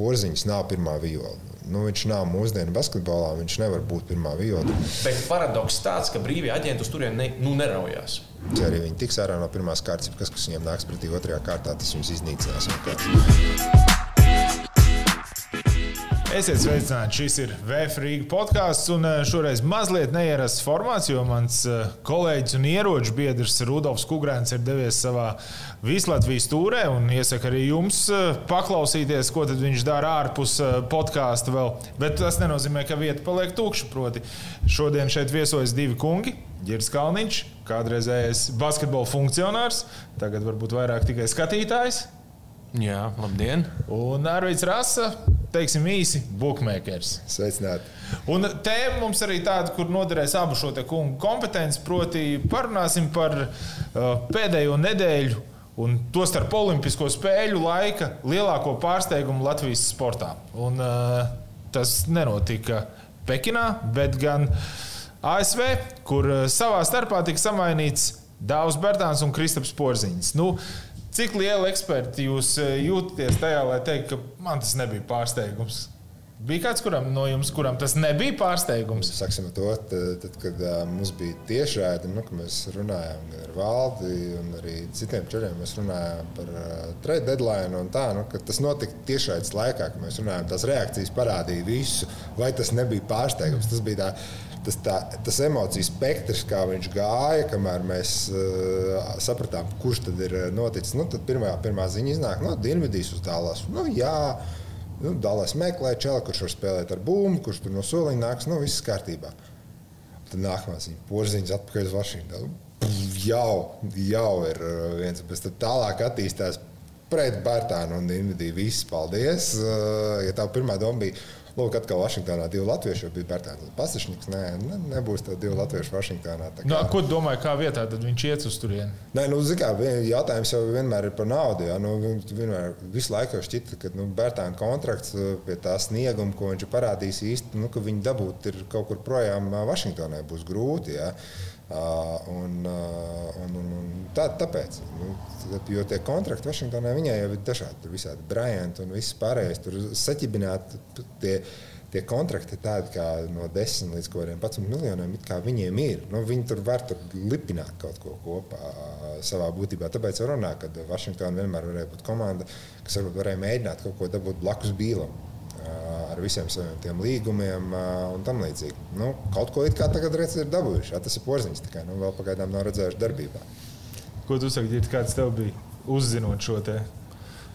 porziņš nav pirmā viola. Nu, viņš nav mūsdienu basketbolā, viņš nevar būt pirmā viola. Bet paradoks tāds, ka brīvie aģenti uz turieni ne, nu, neraujās. Ja arī viņi tiks ārā no pirmās kārtas, kas, kas viņiem nāks pretī otrajā kārtā, tas viņus iznīcinās. Esiet sveicināti. Šis ir VFRīga podkāsts. Un eh, šoreiz mazliet neierasts formāts, jo mans eh, kolēģis un ieroču biedrs Rudolfs Kungrēns ir devies savā Vislatvijas tūrē. Iesaka arī jums eh, paklausīties, ko viņš dara ārpus podkāsta vēl. Bet tas nenozīmē, ka vieta paliek tukša. Proti, šodien šeit viesojas divi kungi. Girs Kalniņš, kādreizējais basketbola funkcionārs, tagad varbūt vairāk tikai skatītājs. Jā, labdien! Un Arvīts Rasa, teiksim īsi, bookmakers. Sveicināti! Un tēma mums arī tāda, kur noderēs abu šo kungu kompetenci, proti parunāsim par uh, pēdējo nedēļu un to starp Olimpisko spēļu laika lielāko pārsteigumu Latvijas sportā. Un, uh, tas nenotika Pekinā, bet gan ASV, kur uh, savā starpā tika samainīts Dāvs Bērtāns un Kristaps Porziņš. Nu, Cik liela eksperti jūs eh, jūtaties tajā, lai teiktu, ka man tas nebija pārsteigums? Bija kāds kuram, no jums, kuram tas nebija pārsteigums? Sāksim ar to, tad, tad kad mums bija tiešraidi, nu, mēs runājām ar valdi un arī citiem četriem. Mēs runājām par trade deadline un tā, nu, tas notika tiešraides laikā, kad mēs runājām. Tās reakcijas parādīja visu, vai tas nebija pārsteigums. Tas bija tā tas, tā, tas emociju spektrs, kā viņš gāja, kamēr mēs uh, sapratām, kurš tad ir eh, noticis. Nu, tad pirmā, pirmā ziņa iznāk no nu, Dienvidīs uz Dālas. Nu, jā, nu, Dālas meklē čeli, kurš var spēlēt ar bumbu, kurš tur no soliņa nāks. Nu, viss kārtībā. Tad nākamā ziņa - porziņš atpakaļ uz Vašingtonu. Jau, jau ir eh, viens, bet tālāk attīstās pret Bērtānu un Dienvidī. Viss, paldies! Ja tā pirmā doma bija Lūk, atkal Vašingtonā divi latvieši bija Bērtāns Pasažņiks. Nē, ne, nebūs tā divi latvieši Vašingtonā. Nu, kā... No, ko domāju, kā vietā tad viņš iet uz turieni? Nē, nu, kā, jautājums jau vienmēr ir par naudu. Jā. Nu, vienmēr, visu laiku šķita, ka nu, Bērtāna kontrakts uh, pie tā snieguma, ko viņš ir parādījis īsti, nu, ka viņi dabūt ir kaut kur projām uh, Vašingtonai būs grūti. Jā. Uh, un, uh, un, un, un tā, tāpēc, nu, jo tie kontrakti Vašingtonā viņai jau ir dažādi. Tur visādi Bryanti un viss pārējais. Tur saķibināti tie, tie kontrakti tādi kā no 10 līdz 11 miljoniem. Viņiem ir. Nu, viņi tur var tur lipināt kaut ko kopā savā būtībā. Tāpēc var runāt, ka Vašingtonā vienmēr varēja būt komanda, kas varbūt varēja mēģināt kaut ko dabūt blakus bīlam ar visiem saviem līgumiem un tam līdzīgi. Nu, kaut ko it kā tagad redz, ir dabūjuši. Jā, tas ir porziņš, tikai nu, vēl pagaidām nav redzējuši darbībā. Ko tu saki, Girta, kāds tev bija uzzinot šo te?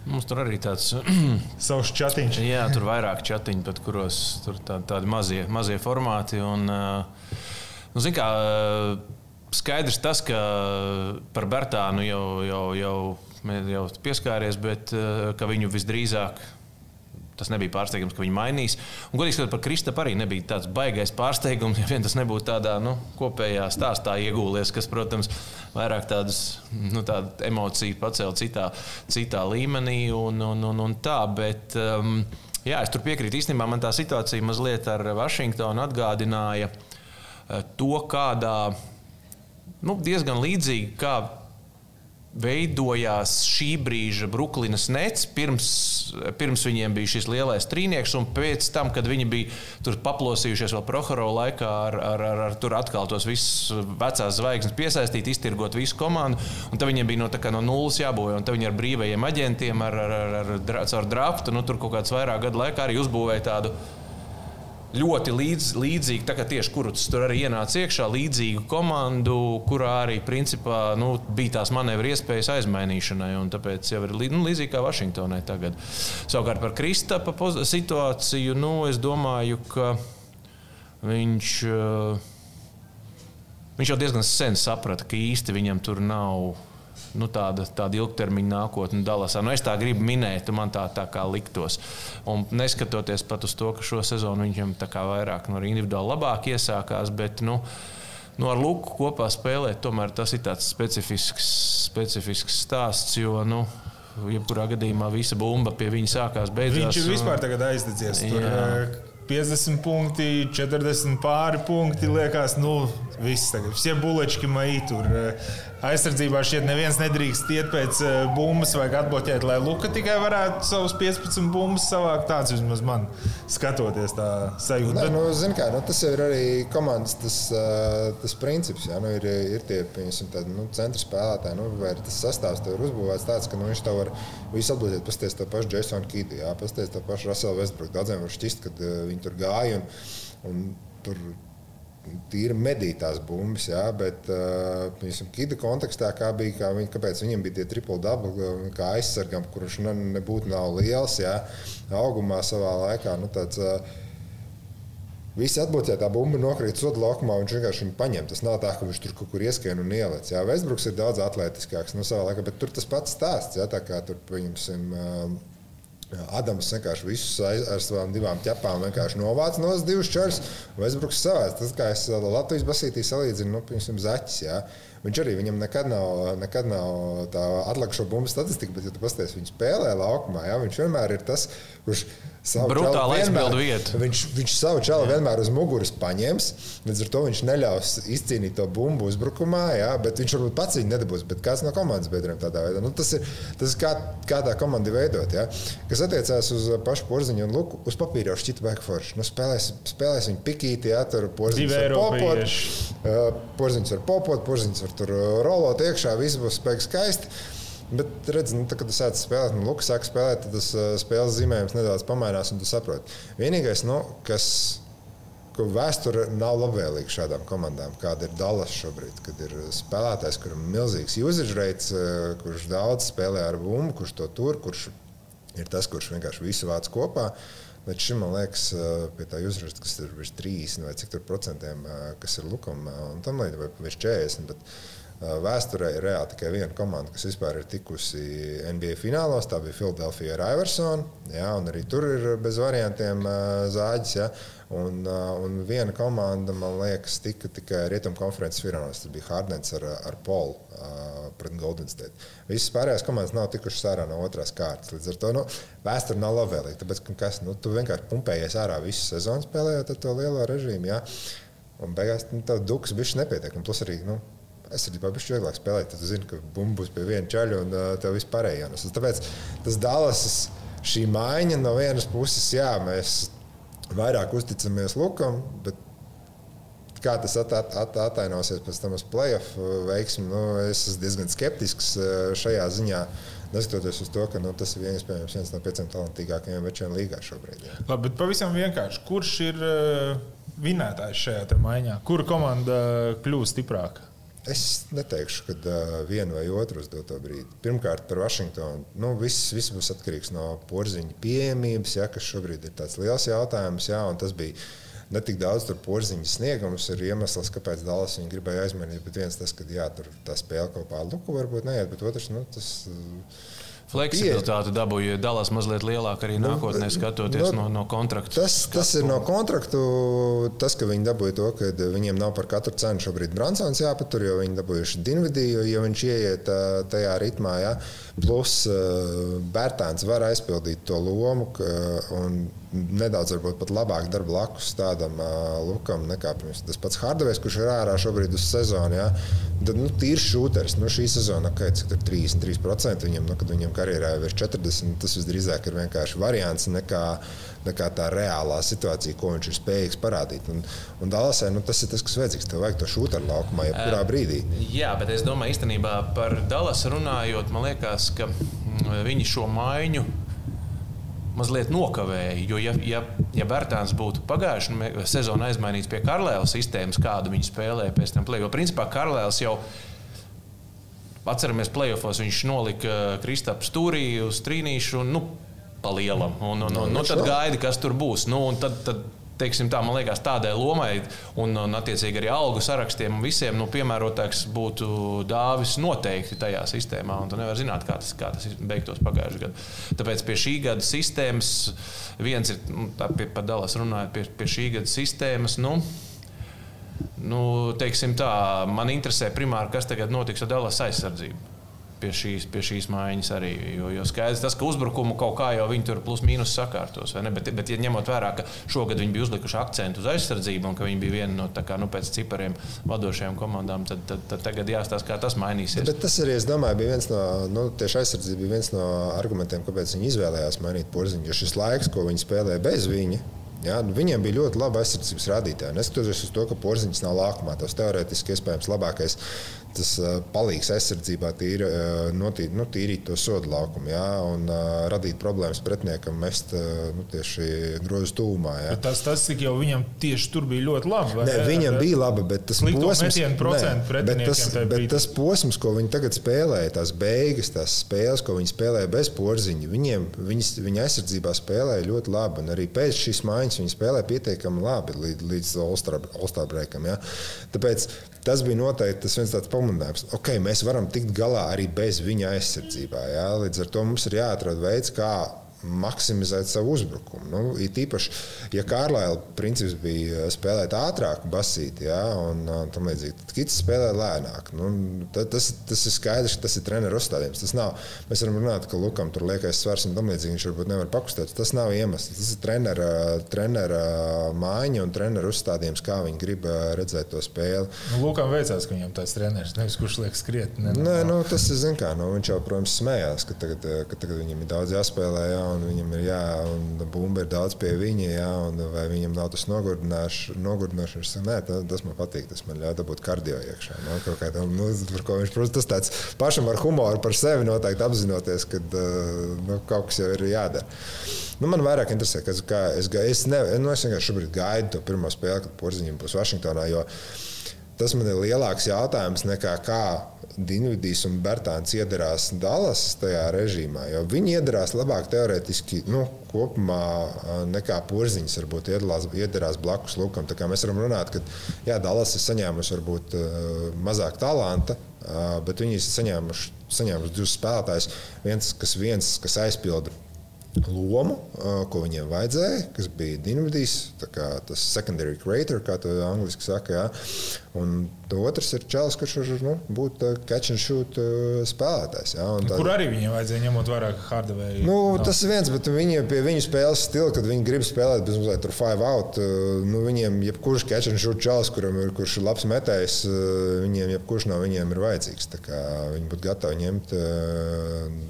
Mums tur arī tāds savs chatiņš. Jā, tur vairāk chatiņu, bet kuros tur tā, tādi mazie, mazie formāti. Un, nu, zin, kā, skaidrs tas, ka par Bertānu jau, jau, jau, jau pieskāries, bet ka viņu visdrīzāk Tas nebija pārsteigums, ka viņi mainīs. Un, godīgi sakot, par Kristapu arī nebija tāds baisais pārsteigums, ja vien tas nebūtu tādā nu, kopējā stāstā iegūlies, kas, protams, vairāk tādas nu, emociju pacēla citā, citā līmenī un, un, un, un tā. Bet, um, jā, es tur piekrītu. Īstenībā man tā situācija mazliet ar Vašingtonu atgādināja uh, to, kādā nu, diezgan līdzīgi kā veidojās šī brīža Brooklynas nets, pirms, pirms viņiem bija šis lielais trīnieks, un pēc tam, kad viņi bija tur paplosījušies vēl Prohoro laikā, ar, ar, ar, ar tur atkal tos visus vecās zvaigznes piesaistīt, iztirgot visu komandu, un tad viņiem bija no, no nulles jābūvē, un tad viņi ar brīvajiem aģentiem, ar, ar, ar, ar, ar draftu, nu, tur kaut kāds vairāk gadu laikā arī uzbūvēja tādu ļoti līdz, līdzīgu, tā kā tieši kurus tur arī ienāca iekšā, līdzīgu komandu, kurā arī principā nu, bija tās manevru iespējas aizmainīšanai. Tāpēc jau ir nu, līdzīgi kā Vašingtonai tagad. Savukārt par Kristapa situāciju, nu, es domāju, ka viņš. Viņš jau diezgan sen saprata, ka īsti viņam tur nav nu, tāda, tāda ilgtermiņa nākotne Dallasā. Nu, es tā gribu minēt, man tā, tā kā liktos. Un neskatoties pat uz to, ka šo sezonu viņam vairāk nu, individuāli labāk iesākās, bet nu, nu, ar Luku kopā spēlēt, tomēr tas ir tāds specifisks, specifisks stāsts. Jo, nu, Jebkurā gadījumā visa bumba pie viņa sākās. Beidzās, Viņš ir vispār un... aizdedzies. Tur, 50 punkti, 40 pāri punkti. Liekas, nu, viss tagad. Visi bulečki maī tur. Aizsardzībā šķiet, neviens nedrīkst iet pēc eh, bumbas vai atbloķēt, lai Luka tikai varētu savus 15 bumbas savākt. Tāds vismaz man skatoties tā sajūta. Nē, nu, zin kā, nu, tas ir arī komandas tas, uh, tas princips. Jā, nu, ir, ir tie tādi, nu, centra spēlētāji, nu, vai tas sastāvs tev ir uzbūvēts tāds, ka nu, viņš tev var visu atbloķēt. Pasties to pašu Jasonu Kidu, pasties to pašu Russellu Westbrook. Daudziem var šķist, ka uh, viņi tur gāja un, un tur tīri medītās bumbas, jā, bet uh, Kida kontekstā, kā bija, kā viņi, kāpēc viņam bija tie triple double, kā aizsargam, kurš ne, nebūtu nav liels, jā, augumā savā laikā. Nu, tāds, uh, Visi atbloķē tā bumba, nokrīt soda laukumā, viņš vienkārši viņu paņem. Tas nav tā, ka viņš tur kaut kur ieskrien un ieliec. Jā, Vēsbruks ir daudz atletiskāks no nu, savā laikā, bet tur tas pats stāsts. Jā, tā kā tur, pieņemsim, uh, Adams vienkārši visus ar savām divām ķepām novāca no divas čaras. Vēsbruks savāds. Tas, kā es Latvijas basītī salīdzinu, nu, piemēram, zaķis. Jā. Viņš arī viņam nekad nav, nekad nav tā atlikušo bumbu statistika, bet, ja tu pasties, viņš spēlē laukumā, jā, viņš vienmēr ir tas, kurš Brutāli aizpildu vietu. Viņš, viņš savu čalu vienmēr uz muguras paņems, līdz ar to viņš neļaus izcīnīt to bumbu uzbrukumā, jā, bet viņš varbūt pats viņu nedabūs, bet kāds no komandas biedriem tādā veidā. Nu, tas ir, tas ir kā, kā tā komanda veidot. Jā. Kas attiecās uz pašu porziņu un luku, uz papīra jau šķita backforši. Nu, spēlēs, spēlēs viņu pikīti, jā, tur porziņš var popot, uh, porziņš var popot, porziņš var tur rolot iekšā, viss būs spēks skaisti. Bet, redz, nu, tā, kad tu sāc spēlēt, nu, Lukas sāk spēlēt, tad tas uh, spēles zīmējums nedaudz pamainās, un tu saproti. Vienīgais, nu, kas vēsture nav labvēlīga šādām komandām, kāda ir Dallas šobrīd, kad ir spēlētājs, kuram ir milzīgs usage rates, uh, kurš daudz spēlē ar bumbu, kurš to tur, kurš ir tas, kurš vienkārši visu vāc kopā. Bet šim man liekas, pie tā uzraksta, kas ir virs 30 vai cik tur procentiem, kas ir Lukam un tam līdzīgi, vai virs 40. Bet, Vēsturē ir reāli tikai viena komanda, kas vispār ir tikusi NBA finālos. Tā bija Philadelphia ar Iversonu. Jā, arī tur ir bez variantiem zāģis. Jā. Un, un viena komanda, man liekas, tika tikai rietumu konferences finālos. Tas bija Hardens ar, ar Polu pret Golden State. Visas pārējās komandas nav tikušas ārā no otrās kārtas. Līdz ar to nu, vēsture nav labvēlīga. Tāpēc, ka kas, nu, tu vienkārši pumpējies ārā visu sezonu spēlējot ar to lielo režīmu. Jā. Un beigās nu, tev duks bija nepietiekami. Plus arī nu, aizsardzībā bija vieglāk spēlēt. Tad tu zini, ka bumba būs pie viena čaļa un uh, tev vispār jānes. Tāpēc tas Dallas, šī maiņa no vienas puses, jā, mēs vairāk uzticamies Lukam, bet kā tas at, at, at, atainosies pēc tam uz playoff veiksmi, nu, es esmu diezgan skeptisks šajā ziņā. Neskatoties uz to, ka nu, tas ir iespējams viens no pieciem talantīgākajiem večiem līgā šobrīd. Jā. Labi, bet pavisam vienkārši. Kurš ir vinētājs šajā maiņā? Kura komanda kļūst stiprāka? Es neteikšu, ka uh, vienu vai otru uz doto brīdi. Pirmkārt, par Vašingtonu. Nu, viss, viss būs atkarīgs no porziņa pieejamības, ja, kas šobrīd ir tāds liels jautājums. Ja, tas bija ne tik daudz porziņa sniegums, ir iemesls, kāpēc Dallas viņu gribēja aizmainīt. Bet viens tas, ka jā, tur tā spēle kaut kādā luku varbūt neiet, bet otrs, nu, tas. Uh, Fleksibilitāte dabūja dalās mazliet lielāka arī nu, nākotnē, skatoties no, no, no kontrakta. Tas, tas ir no kontraktu. Tas, ka viņi dabūja to, ka viņiem nav par katru cenu šobrīd Bransons jāpatur, jo viņi dabūjuši Dinvidiju, jo viņš ieiet tajā ritmā. Jā. Plus Bērtāns var aizpildīt to lomu. Un, nedaudz pat labāk darba blakus tādam uh, lukam nekā pirms. Tas pats Hardovs, kurš ir ārā šobrīd uz sezonu. Ja? Tad nu, tīrs šūteris. Nu, šī sezona, okay, cik tur 33% viņam, nu, kad viņam karjerā ir virs 40, tas visdrīzāk ir vienkārši variants nekā, nekā tā reālā situācija, ko viņš ir spējīgs parādīt. Un, un Dallasai nu, tas ir tas, kas vajadzīgs. Tev vajag to šūteru laukumā, jebkurā brīdī. Jā, bet es domāju, īstenībā par Dallasu runājot, man liekas, ka mm, viņi šo maiņu mazliet nokavēja. Jo, ja, ja, ja Bērtāns būtu pagājušā sezonā aizmainīts pie Karlēla sistēmas, kādu viņi spēlēja pēc tam plēsoņa, jo principā Karlēls jau. Atceramies, playoffs viņš nolika Kristapu stūrī uz trīnīšu un nu, pa lielam. Un, un, un, un, nu, tad gaida, kas tur būs. Nu, tad, tad teiksim, tā, man liekas, tādai lomai un, un attiecīgi arī algu sarakstiem un visiem nu, piemērotāks būtu dāvis noteikti tajā sistēmā. Tu nevari zināt, kā tas, kā tas beigtos pagājušajā gadā. Tāpēc pie šī gada sistēmas viens ir, nu, par Dallas runājot, pie, pie šī gada sistēmas. Nu, Nu, tā, man interesē primāri, kas tagad notiks ar Dallas aizsardzību. Pie šīs, pie šīs maiņas arī. Jo, jo skaidrs, tas, ka uzbrukumu kaut kā jau viņi tur plus mīnus sakārtos. Bet, bet ja ņemot vērā, ka šogad viņi bija uzlikuši akcentu uz aizsardzību un ka viņi bija viena no kā, nu, pēc cipariem vadošajām komandām, tad, tad, tad tagad jāstāsta, kā tas mainīsies. Bet tas arī, es domāju, bija viens no, nu, tieši aizsardzība bija viens no argumentiem, kāpēc viņi izvēlējās mainīt porziņu. Jo šis laiks, ko viņi spēlēja bez viņa, Ja, nu, viņiem bija ļoti laba aizsardzības rādītāja. Neskatoties uz to, ka porziņš nav laukumā, tas teorētiski iespējams labākais tas palīgs aizsardzībā tīri, notī, nu, tīrīt to sodu laukumu jā, un uh, radīt problēmas pretiniekam mest nu, tieši grozu tūmā. Jā. Bet tas, tas jau viņam tieši tur bija ļoti labi. Nē, viņam bija labi, bet tas posms, nē, bet tas, bet tas posms, ko viņi tagad spēlēja, tās beigas, tās spēles, ko viņi spēlēja bez porziņa, viņiem, viņas, viņa aizsardzībā spēlēja ļoti labi. Un arī pēc šīs maiņas viņi spēlēja pietiekami labi līdz, līdz All-Star breakam. Jā. Tāpēc tas bija noteikti tas viens tāds pamudinājums. Okay, mēs varam tikt galā arī bez viņa aizsardzībā. Jā? Līdz ar to mums ir jāatrod veids, kā maksimizēt savu uzbrukumu. Nu, it īpaši, ja Kārlēla princips bija spēlēt ātrāk, basīt, ja, un, un tam līdzīgi, tad Kits spēlē lēnāk. Nu, tas, tas ir skaidrs, ka tas ir treneru uzstādījums. Tas nav, mēs varam runāt, ka Lukam tur liekais svars un tam līdzīgi viņš varbūt nevar pakustēt. Tas nav iemesls. Tas ir trenera, trenera mājiņa un treneru uzstādījums, kā viņi grib redzēt to spēli. Nu, Lukam veicās, ka viņam tas treneris, nevis kurš liek skriet. Ne, Nē, nu, tas ir, zin kā, nu, viņš jau, protams, smējās, ka tagad, ka tagad viņam ir daudz jāspēlē. Jā, un viņam ir jā, un bumba ir daudz pie viņa, jā, un vai viņam nav tas nogurdināšanas. Nē, tas, tas man patīk, tas man ļauj dabūt kardio iekšā. No, nu, kādam, nu, viņš, protams, tas tāds pašam ar humoru par sevi noteikti apzinoties, ka nu, kaut kas jau ir jādara. Nu, man vairāk interesē, kas, kā es, es, ne, nu, es vienkārši šobrīd gaidu to pirmo spēli, kad porziņiem būs Vašingtonā. Tas man ir lielāks jautājums nekā kā Dienvidīs un Bertāns iedarās Dallas tajā režīmā. Viņi iedarās labāk teorētiski nu, kopumā nekā porziņš varbūt iedarās, iedarās blakus Lukam. Mēs varam runāt, ka jā, Dallas ir saņēmusi varbūt mazāk talanta, bet viņi ir saņēmuši, saņēmuši divus spēlētājus. Viens, kas, viens, kas aizpilda lomu, ko viņiem vajadzēja, kas bija Dienvidīs, tas secondary creator, kā to angļuiski saka. Jā. Un otrs ir Čēlis, kurš var nu, būt catch and shoot spēlētājs. Jā, tā, Kur arī viņam vajadzēja ņemot vērā Hardaway? Nu, no. Tas ir viens, bet viņi pie viņu spēles stila, kad viņi grib spēlēt bez mazliet tur five out, nu, viņiem jebkurš catch and shoot Čēlis, kuram ir kurš ir labs metējs, viņiem jebkurš no viņiem ir vajadzīgs. Viņi būtu gatavi ņemt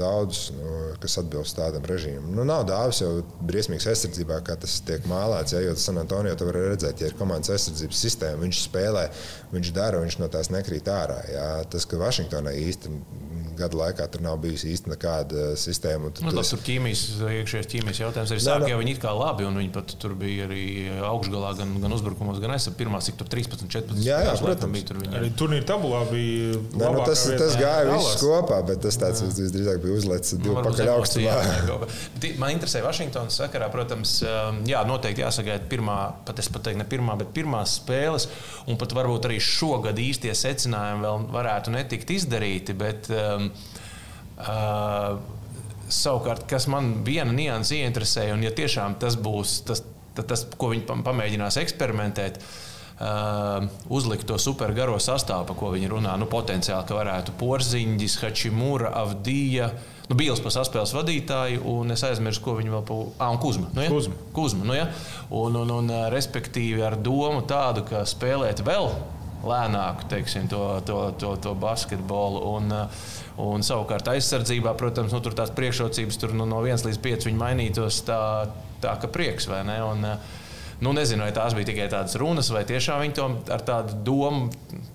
daudz, nu, kas atbilst tādam režīmam. Nu, nav dāvis jau briesmīgs aizsardzībā, kā tas tiek mālēts, ja, jo San Antonio to var redzēt, ja ir komandas aizsardzības sistēma, viņš spēlē viņš dara, viņš no tās nekrīt ārā. Jā. Tas, ka Vašingtonai īsti gadu laikā tur nav bijusi īsti nekāda sistēma. Nu, tas ir ķīmijas, iekšējais ķīmijas jautājums. Arī sāk jau viņi it kā labi, un viņi pat tur bija arī augšgalā, gan, gan uzbrukumos, gan aizsardzībā. Pirmā, cik tur 13, 14. Jā, jā protams. Bija tur viņa. Arī turnīra tabulā bija. Nē, nu, tas, tas gāja viss kopā, bet tas tāds visdrīzāk bija uzlēts divu nu, pakaļ augstumā. Man interesē Vašingtonas sakarā, protams, um, jā, noteikti jāsagaida pirmā, pat es pat teiktu, ne pirmā, bet pirmās spēles, un pat varbūt arī šogad īstie secinājumi vēl varētu netikt izdarīti. Bet, um, uh, savukārt, kas man viena nianses ieinteresēja, un ja tiešām tas būs tas, tas ko viņi pamēģinās eksperimentēt. Uh, uzlikt to supergaro sastāvu, par ko viņi runā. Nu, potenciāli, ka varētu Porziņģis, Hačimūra, Avdija, nu, Bīls par saspēles vadītāju, un es aizmirsu, ko viņi vēl pa... Ah, un Kuzma. Nu, ja? Kuzma. Kuzma nu, ja? un, un, un, respektīvi ar domu tādu, ka spēlēt vēl lēnāku teiksim, to, to, to, to basketbolu. Un, un savukārt aizsardzībā, protams, nu, tur tās priekšrocības tur, nu, no 1 līdz 5 viņi mainītos tā, tā ka prieks vai ne. Un, Nu, nezinu, vai tās bija tikai tādas runas, vai tiešām viņi to ar tādu domu,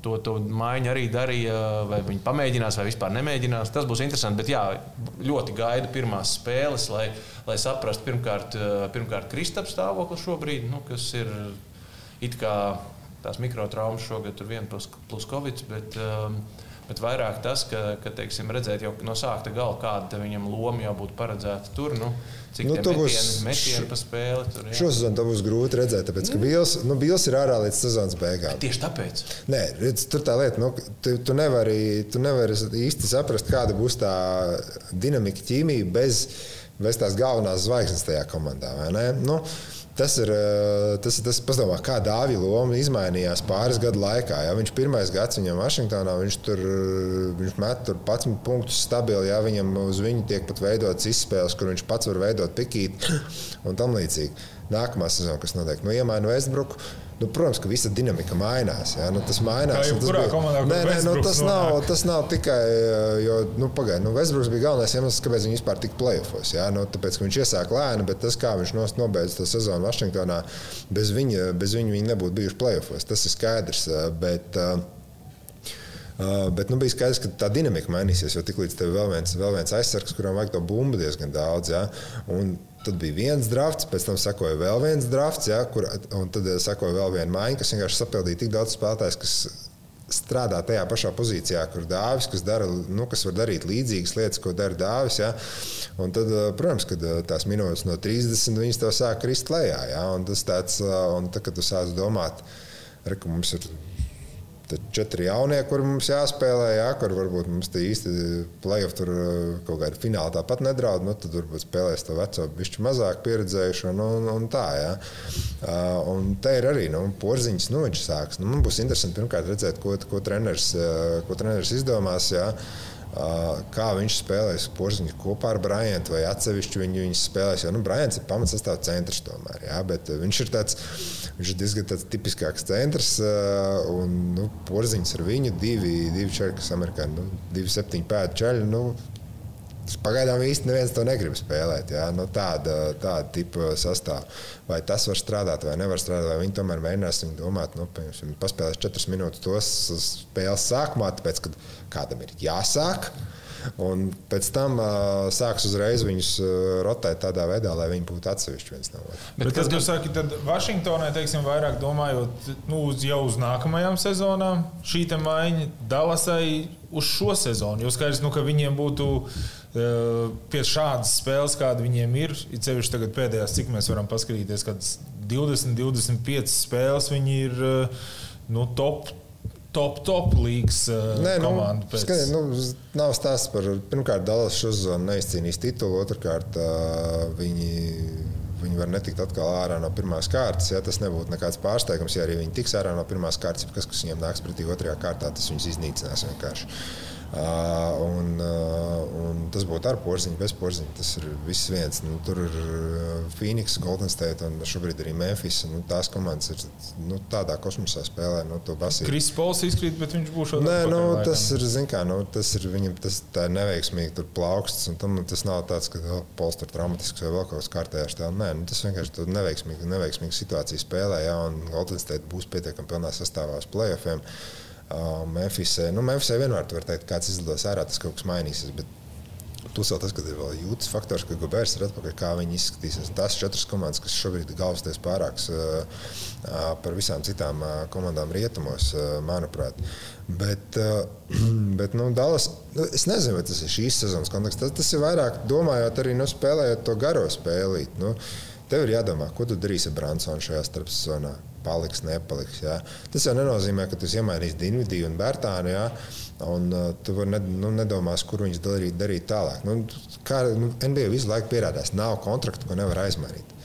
to, to maiņu arī darīja, vai viņi pamēģinās, vai vispār nemēģinās. Tas būs interesanti. Bet jā, ļoti gaidu pirmās spēles, lai, lai saprastu pirmkārt, pirmkārt Kristaps stāvokli šobrīd, nu, kas ir it kā tās mikrotraumas šogad ir viena plus, plus covid. Bet, um, Bet vairāk tas, ka, ka teiksim, redzēt jau no sākta gala, kāda viņam loma jau būtu paredzēta tur. Nu, cik nu, metieni, būs metieni pa spēli tur ir. Šosezon to būs grūti redzēt, tāpēc, ka Bils, nu, Bils ir ārā līdz sezonas beigām. Bet tieši tāpēc. Nē, redz, tur tā lieta, nu, tu, tu, nevari, tu nevari īsti saprast, kāda būs tā dinamika ķīmija bez, bez tās galvenās zvaigznes tajā komandā. Nu, tas ir tas, tas padomā, kā Dāvija loma izmainījās pāris gadu laikā. Ja? Viņš pirmais gads viņam Vašingtonā, viņš tur viņš met tur 11 punktus stabili, ja viņam uz viņu tiek pat veidotas izspēles, kur viņš pats var veidot pikīt un tam līdzīgi. Nākamā sezona, kas notiek, nu, iemaina Westbrook. Nu, protams, ka visa dinamika mainās. Ja? Nu, tas mainās. Kā tas bija... komandā, nē, nē, nu, tas, nav, tas nav tikai. Jo, nu, pagaid, nu, Westbrooks bija galvenais iemesls, kāpēc viņš vispār tika playoffs. Ja? Nu, tāpēc, ka viņš iesāka lēni, bet tas, kā viņš nobeidza to sezonu Vašingtonā, bez viņa, bez viņa viņi nebūtu bijuši playoffs. Tas ir skaidrs. Bet, uh, Uh, bet nu, bija skaidrs, ka tā dinamika mainīsies. Jo tiklīdz tev ir vēl viens, vēl viens aizsargs, kuram vajag to bumbu diezgan daudz. Ja? Un Tad bija viens drafts, pēc tam sekoja vēl viens drafts, ja, kur, un tad sekoja vēl viena maiņa, kas vienkārši sapildīja tik daudz spēlētājus, kas strādā tajā pašā pozīcijā, kur dāvis, kas, dara, nu, kas var darīt līdzīgas lietas, ko dara dāvis. Ja? Un tad, protams, kad tās minūtes no 30 viņas tev sāk krist lejā. Ja? Un tas tāds, un tad, kad tu sāc domāt, ka mums ir Tad četri jaunie, kur mums jāspēlē, jā, kur varbūt mums tā īsti playoff tur uh, kaut kāda fināla tāpat nedraud. Nu, tad varbūt spēlēs to veco, bišķi mazāk pieredzējušo un, un, un tā. Jā. Un te ir arī nu, porziņš, nu viņš sāks. Nu, būs interesanti pirmkārt redzēt, ko, ko, treneris, ko treneris izdomās. Jā kā viņš spēlēs porziņu kopā ar Bryantu vai atsevišķi viņu, viņu spēlēs. Jo nu, Bryants ir pamatsastāvs centrs tomēr, jā, bet viņš ir tāds Viņš ir diezgan tāds tipiskāks centrs, un nu, porziņš ar viņu divi, divi čaļi, kas amerikāņi, nu, divi septiņi pēdu čaļi. Nu, Pagaidām īsti neviens to negrib spēlēt. Jā, nu, tāda, tāda tipa sastāvā. Vai tas var strādāt, vai nevar strādāt, vai viņi tomēr mēģinās viņi domāt, nu, piemēram, paspēlēs četras minūtes tos spēles sākumā, tāpēc, ka kādam ir jāsāk. Un pēc tam uh, sāks uzreiz viņus uh, rotēt tādā veidā, lai viņi būtu atsevišķi viens no otra. Bet, Bet tas, kas saka, tad Vašingtonai, teiksim, vairāk domājot nu, uz jau uz nākamajām sezonām, šī maiņa Dallasai uz šo sezonu. Jo skaidrs, nu, ka viņiem būtu pie šādas spēles, kāda viņiem ir, ir sevišķi tagad pēdējās, cik mēs varam paskatīties, kad 20, 25 spēles viņi ir nu, top top, top līnijas uh, Nē, nu, komanda. Pēc... Skati, nu, nav stāsts par, pirmkārt, Dallas šo sezonu neizcīnīs titulu, otrkārt, uh, viņi. Viņi var netikt atkal ārā no pirmās kārtas. Ja tas nebūtu nekāds pārsteigums, ja arī viņi tiks ārā no pirmās kārtas, kas, kas viņiem nāks pretī otrajā kārtā, tas viņus iznīcinās vienkārši. Un, un tas būtu ar porziņu, bez porziņa. Tas ir viss viens. Nu, tur ir Phoenix, Golden State un šobrīd arī Memphis. Nu, tās komandas ir nu, tādā kosmosā spēlē. Nu, Kris Pols izkrīt, bet viņš būs šodien. Nē, nu, tas ir, kā, nu, tas ir viņam tas neveiksmīgi tur plauksts. Tam, nu, tas nav tāds, ka oh, Pols tur traumatisks vai vēl kaut kas kārtējās. Tā. Nē, nu, tas vienkārši ir neveiksmīgi, neveiksmīgi situācija spēlē. Jā, un Golden State būs pietiekami pilnā sastāvā uz playoffiem. Uh, Memphisē. Nu, Memphisē vienmēr var teikt, kāds izlidos ārā, tas kaut kas mainīsies. Bet Plus vēl tas, ka ir vēl jūtas faktors, ka Gobērs ir atpakaļ, kā viņi izskatīsies. Tās četras komandas, kas šobrīd ir galvasties pārāks par visām citām komandām rietumos, manuprāt. Bet, bet nu, Dallas, nu, es nezinu, vai tas ir šīs sezonas konteksts. Tas, tas ir vairāk domājot arī nu, spēlējot to garo spēlīt. Nu, tev ir jādomā, ko tu darīsi ar Bransonu šajā starpsezonā paliks, nepaliks. Jā. Tas jau nenozīmē, ka tu iemainīsi Dienvidu un Bērtānu. Jā. Un uh, tu vari ne, nu, nedomāt, kur viņas darīt, darīt tālāk. Nu, kā nu, NBA visu laiku pierādās, nav kontraktu, ko nevar aizmainīt.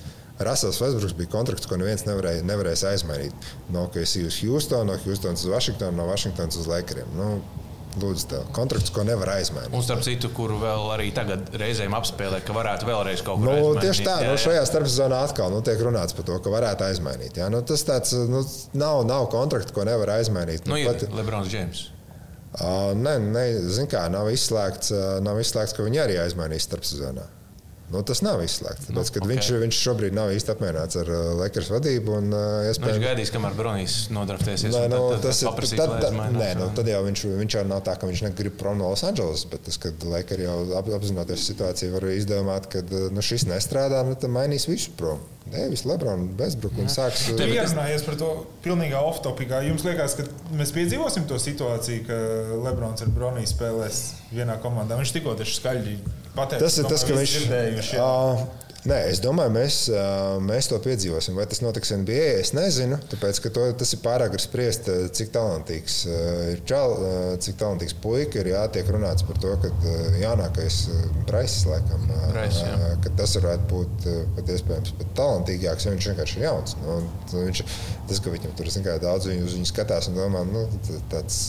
Rasels Vesbruks bija kontrakts, ko neviens nevarēja, nevarēs aizmainīt. No KC uz Houstonu, no Houstonas uz Vašingtonu, no Vašingtonas uz Lakeriem. Nu, Lūdzu, tev kontrakts, ko nevar aizmainīt. Un starp citu, kuru vēl arī tagad reizēm apspēlē, ka varētu vēlreiz kaut ko nu, aizmainīt. Tieši tā, jā, nu, jā. nu, šajā starpsezonā atkal nu, tiek runāts par to, ka varētu aizmainīt. Jā. Nu, tas tāds, nu, nav, nav kontrakta, ko nevar aizmainīt. Nu, nu, pat... Lebrons Džeims. Uh, nē, nē zin kā, nav izslēgts, uh, nav izslēgts, ka viņi arī aizmainīs starpsezonā. Nu, tas nav izslēgts. Tāpēc, nu, okay. viņš, viņš šobrīd nav īsti apmierināts ar uh, Lakers vadību. Un, uh, iespējams, nu, viņš gaidīs, kamēr Bronīs nodraftēsies. Nē, nu, tad, tas ir. Tad, tad, nē, nu, tad jau viņš, viņš jau nav tā, ka viņš negrib prom no Losandželas. Bet tas, kad Lakers jau apzinoties situāciju, var izdomāt, ka uh, nu, šis nestrādā, nu, tad mainīs visu prom. Devis, Lebrons, Bezbrukums sāks. Tur ierunājies par to pilnīgā off-topikā. Jums liekas, ka mēs piedzīvosim to situāciju, ka Lebrons ar Broniju spēlēs vienā komandā. Viņš tikko taču skaļi pateica, tas ir tas, ka viņš. Uh, Nē, es domāju, mēs, mēs to piedzīvosim. Vai tas notiks NBA? Es nezinu, tāpēc ka to, tas ir pārāk grūti spriest, cik talantīgs ir čal, cik talantīgs puika ir. Jā, tiek runāts par to, ka jaunākais Braisis, laikam, jā. ka tas varētu būt pat iespējams pat talantīgāks, jo viņš vienkārši ir jauns. Nu, viņš, tas, ka viņam tur ir daudz, viņi uz viņu skatās un domā, nu, tāds,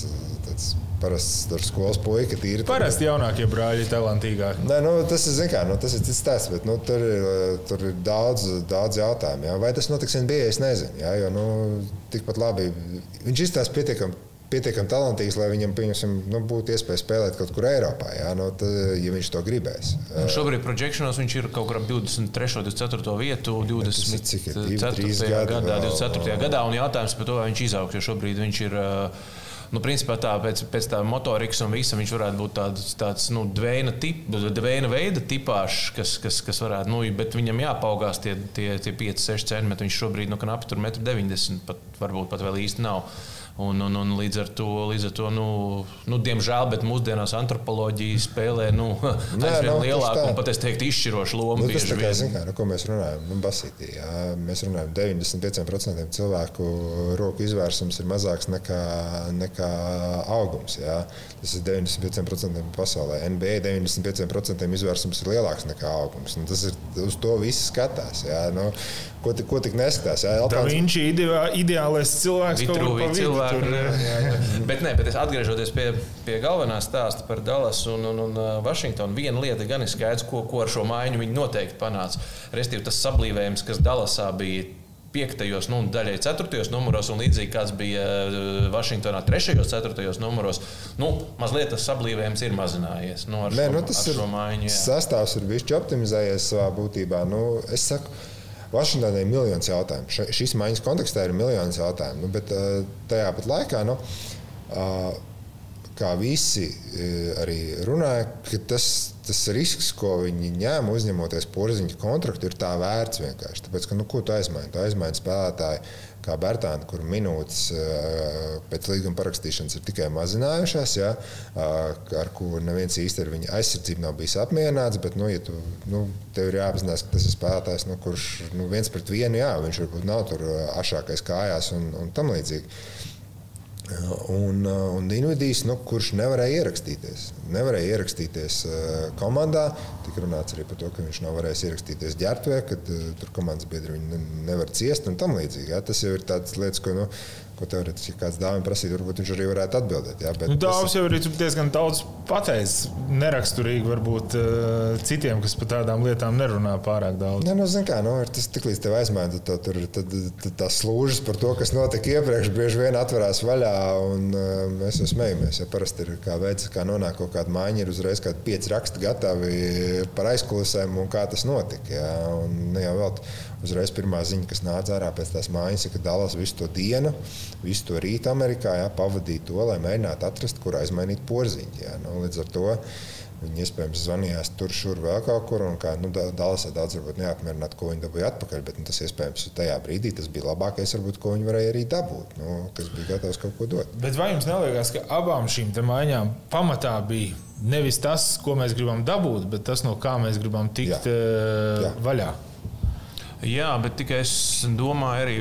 tāds parasts skolas puika. Tīri, Parasti jaunākie brāļi ir talantīgāki. Nē, nu, tas ir, kā, nu, tas ir cits stāsts, bet nu, tur ir tur ir daudz, daudz jautājumu. Jā. Vai tas notiks NBA? Es nezinu. Jā, jo nu, tikpat labi viņš izstāsta pietiekami. Pietiekami talantīgs, lai viņam nu, būtu iespēja spēlēt kaut kur Eiropā, jā, nu, tad, ja viņš to gribēs. Un šobrīd projekcionos viņš ir kaut kur ap 23. un 24. vietu, 24. gadā, 24. gadā. Un jautājums par to, vai viņš izaugs, jo šobrīd viņš ir. Uh, nu, principā tā, pēc, pēc tā motorikas un visa viņš varētu būt tāds, tāds nu, dvēna, tip, dvēna veida tipāšs, kas, kas, kas varētu, nu, bet viņam jāpaugās tie, tie, tie 5-6 centimetri. Viņš šobrīd nu, knapi tur 1,90 m, pat, varbūt pat vēl īsti nav. Un, un, un līdz ar to, līdz ar to nu, nu, diemžēl, bet mūsdienās antropoloģija spēlē nu, aizvien no, lielāku un pat es teiktu izšķirošu lomu. Nu, tas tā kā, zin, kā, nu, ko mēs runājam, nu, basītī, jā, mēs runājam, 95% cilvēku roku izvērsums ir mazāks nekā, nekā augums. Jā. Tas ir 95% pasaulē. NBA 95% izvērsums ir lielāks nekā augums. Nu, tas ir uz to viss skatās. Jā. Nu, ko, ko tik neskatās. Jā, Elpāns... Viņš ir ideālais cilvēks, cilvēku. Tur, jā, jā. bet, ne, bet atgriežoties pie, pie galvenā stāsta par Dallas un, un, un Vašingtonu, viena lieta gan ir skaidrs, ko, ko ar šo maiņu viņi noteikti panāca. Restīvi tas sablīvējums, kas Dallasā bija piektajos, nu, daļai ceturtajos numuros, un līdzīgi kāds bija Vašingtonā trešajos, ceturtajos numuros, nu, mazliet tas sablīvējums ir mazinājies. Nu, Nē, šo, nu, tas ir maiņu, jā. sastāvs ir bijis optimizējies savā būtībā. Nu, es saku, Vašingtonai ir miljonus jautājumu. Šīs maiņas kontekstā ir miljonus jautājumu. Nu, bet uh, tajā pat laikā, nu, uh, kā visi uh, arī runāja, ka tas, tas risks, ko viņi ņēma uzņemoties porziņu kontraktu, ir tā vērts vienkārši. Tāpēc, ka, nu, ko tu aizmaini? Tu aizmaini spēlētāju kā Bērtāna, kur minūtes eh, pēc līguma parakstīšanas ir tikai mazinājušās, ja, ar ko neviens īsti ar viņa aizsardzību nav bijis apmierināts. Bet, nu, ja tu, nu, tev ir jāapzinās, ka tas ir spēlētājs, nu, kurš nu, viens pret vienu, jā, viņš varbūt nav tur eh, ašākais kājās un, un tam līdzīgi. Un, un Invidijs, nu, kurš nevarēja ierakstīties, nevarēja ierakstīties komandā. Tika runāts arī par to, ka viņš nav varējis ierakstīties ģērbtuvē, kad tur komandas biedri viņu nevar ciest un tam līdzīgi. Ja? Tas jau ir tāds lietas, ko nu, ko teorētiski kāds dāvim prasītu, varbūt viņš arī varētu atbildēt. Jā, nu, dāvs jau ir diezgan daudz pateicis. Neraksturīgi varbūt uh, citiem, kas par tādām lietām nerunā pārāk daudz. Nē, nu, zin kā, nu, tas tik līdz tev aizmēta, tad, tur, tās slūžas par to, kas notika iepriekš, bieži vien atverās vaļā, un uh, mēs jau smejamies. Ja parasti ir kā veids, kā nonāk kaut kāda maiņa, ir uzreiz kādi pieci raksti gatavi par aizkulisēm un kā tas notika. Jā, un, ne jau vēl uzreiz pirmā ziņa, kas nāca ārā pēc tās mājas, ir, ka Dallas visu to dienu, visu to rītu Amerikā jā, pavadīja to, lai mēģinātu atrast, kur aizmainīt porziņu. Jā, nu, līdz ar to Viņi iespējams zvanījās tur, šur, vēl kaut kur. Un, kā, nu, Dālasā daudz varbūt neapmierināti, ko viņi dabūja atpakaļ. Bet nu, tas iespējams tajā brīdī tas bija labākais, varbūt, ko viņi varēja arī dabūt. Nu, kas bija gatavs kaut ko dot. Bet vai jums neliekas, ka abām šīm maiņām pamatā bija nevis tas, ko mēs gribam dabūt, bet tas, no kā mēs gribam tikt Jā. Jā. vaļā? Jā, bet tikai es domāju, arī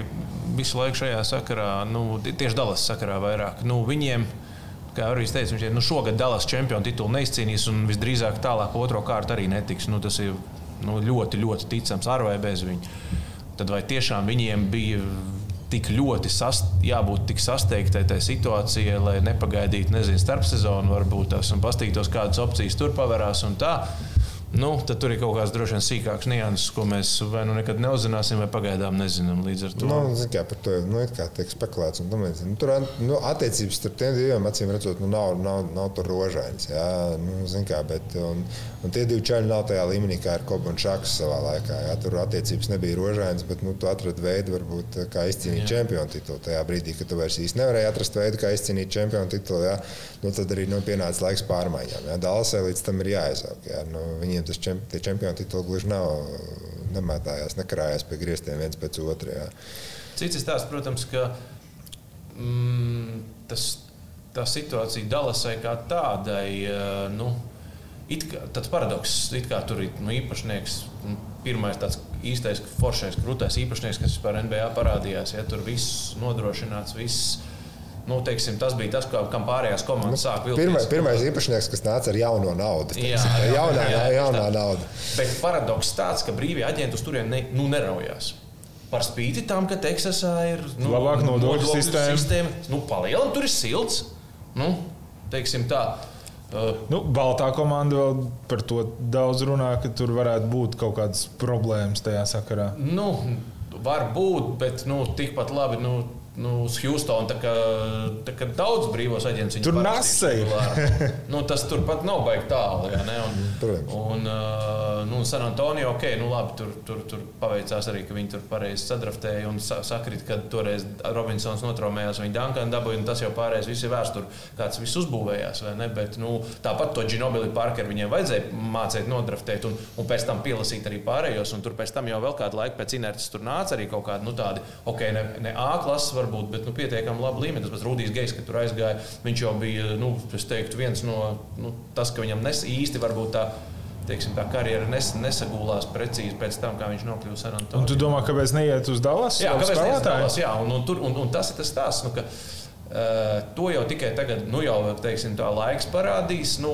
visu laiku šajā sakarā, nu, tieši Dallas sakarā vairāk. Nu, viņiem, kā arī teicu, viņš nu, šogad Dallas čempionu titulu neizcīnīs un visdrīzāk tālāk otro kārtu arī netiks. Nu, tas ir nu, ļoti, ļoti ticams ar vai bez viņa. Tad vai tiešām viņiem bija tik ļoti sast, jābūt tik sasteigtai tai situācijai, lai nepagaidītu, nezinu, starpsezonu varbūt tās un pastītos, kādas opcijas tur pavērās un tā. Nu, tad tur ir kaut kāds droši vien sīkāks nianses, ko mēs vai nu nekad neuzzināsim, vai pagaidām nezinām. Līdz ar to nu, kā, par to nu, tiek spekulēts. Un, nu, tur nu, attiecības starp tiem diviem acīm redzot, nu, nav, nav, nav tur rožainas. Jā, nu, kā, bet, un, un tie divi čaļi nav tajā līmenī, kā ir Koba un Šaks savā laikā. Jā, tur attiecības nebija rožainas, bet nu, tu atradi veidu, varbūt, kā izcīnīt čempionu titulu. Tajā brīdī, kad tu vairs īsti nevarēji atrast veidu, kā izcīnīt čempionu titulu, jā, nu, tad arī nu, pienāca laiks pārmaiņām. Dālasai līdz tam ir jāizaug. Jā, nu, viņiem tas čem, čempionu tituli gluži nav nemētājās, nekarājās pie griestiem viens pēc otra. Jā. Cits stāsts, protams, ka mm, tas, tā situācija Dalasai kā tādai, nu, kā, tāds paradoks, kā tur ir nu, īpašnieks. Pirmais tāds īstais, foršais, krūtais īpašnieks, kas vispār NBA parādījās. Ja tur viss nodrošināts, viss. Nu, teiksim, tas bija tas, kam pārējās komandas nu, sāka vilkt. Pirmais, pirmais īpašnieks, kas nāca ar jauno naudu. Jā, jā, jaunā, jā, jaunā tā. nauda. Bet paradoks tāds, ka brīvie aģenti uz turieni ne, nu, neraujās. Par spīti tam, ka Teksasā ir nu, Labāk nodokļu sistēma. sistēma. Nu, Palielināt, tur ir silts. Nu, teiksim tā. Uh, Nu, Baltā komanda vēl par to daudz runā, ka tur varētu būt kaut kādas problēmas tajā sakarā. Nu, var būt, bet nu, tikpat labi. Nu, Nu, uz Houstonu tā kā, tā kā daudz brīvos aģentus. Tur nasēja. nu, tas turpat nav baigi tālu. Un, un, uh, nu, San Antonio, ok, nu, labi, tur, tur, tur paveicās arī, ka viņi tur pareizi sadraftēja un sa sakrit, kad toreiz Robinsons notraumējās, viņi Dunkanu dabūja, un tas jau pārējais viss ir vēstur, kāds viss uzbūvējās? Bet, nu, tāpat to Ginobili Parkeru viņiem vajadzēja mācīt nodraftēt un, un pēc tam pielasīt arī pārējos, un tur pēc tam jau vēl kādu laiku pēc inerces tur nāca arī kaut kādi, nu, tādi, ok, ne, ne A klases varbūt, bet nu, pietiekami labi līmeni. Tas pats Rudijs Gejs, kad tur aizgāja, viņš jau bija, nu, es teiktu, viens no nu, tas, ka viņam nes īsti varbūt tā. Teiksim, tā karjera nes, nesagulās precīzi pēc tam, kā viņš nokļuva San Un Antonio. tu domā, kāpēc neiet uz Dallas? Jā, kāpēc spēlētājs? neizvēlās? Jā, un, un, tur, un, un tas ir tas stāsts. Nu, ka, Uh, to jau tikai tagad, nu jau teiksim, tā laiks parādīs. Nu,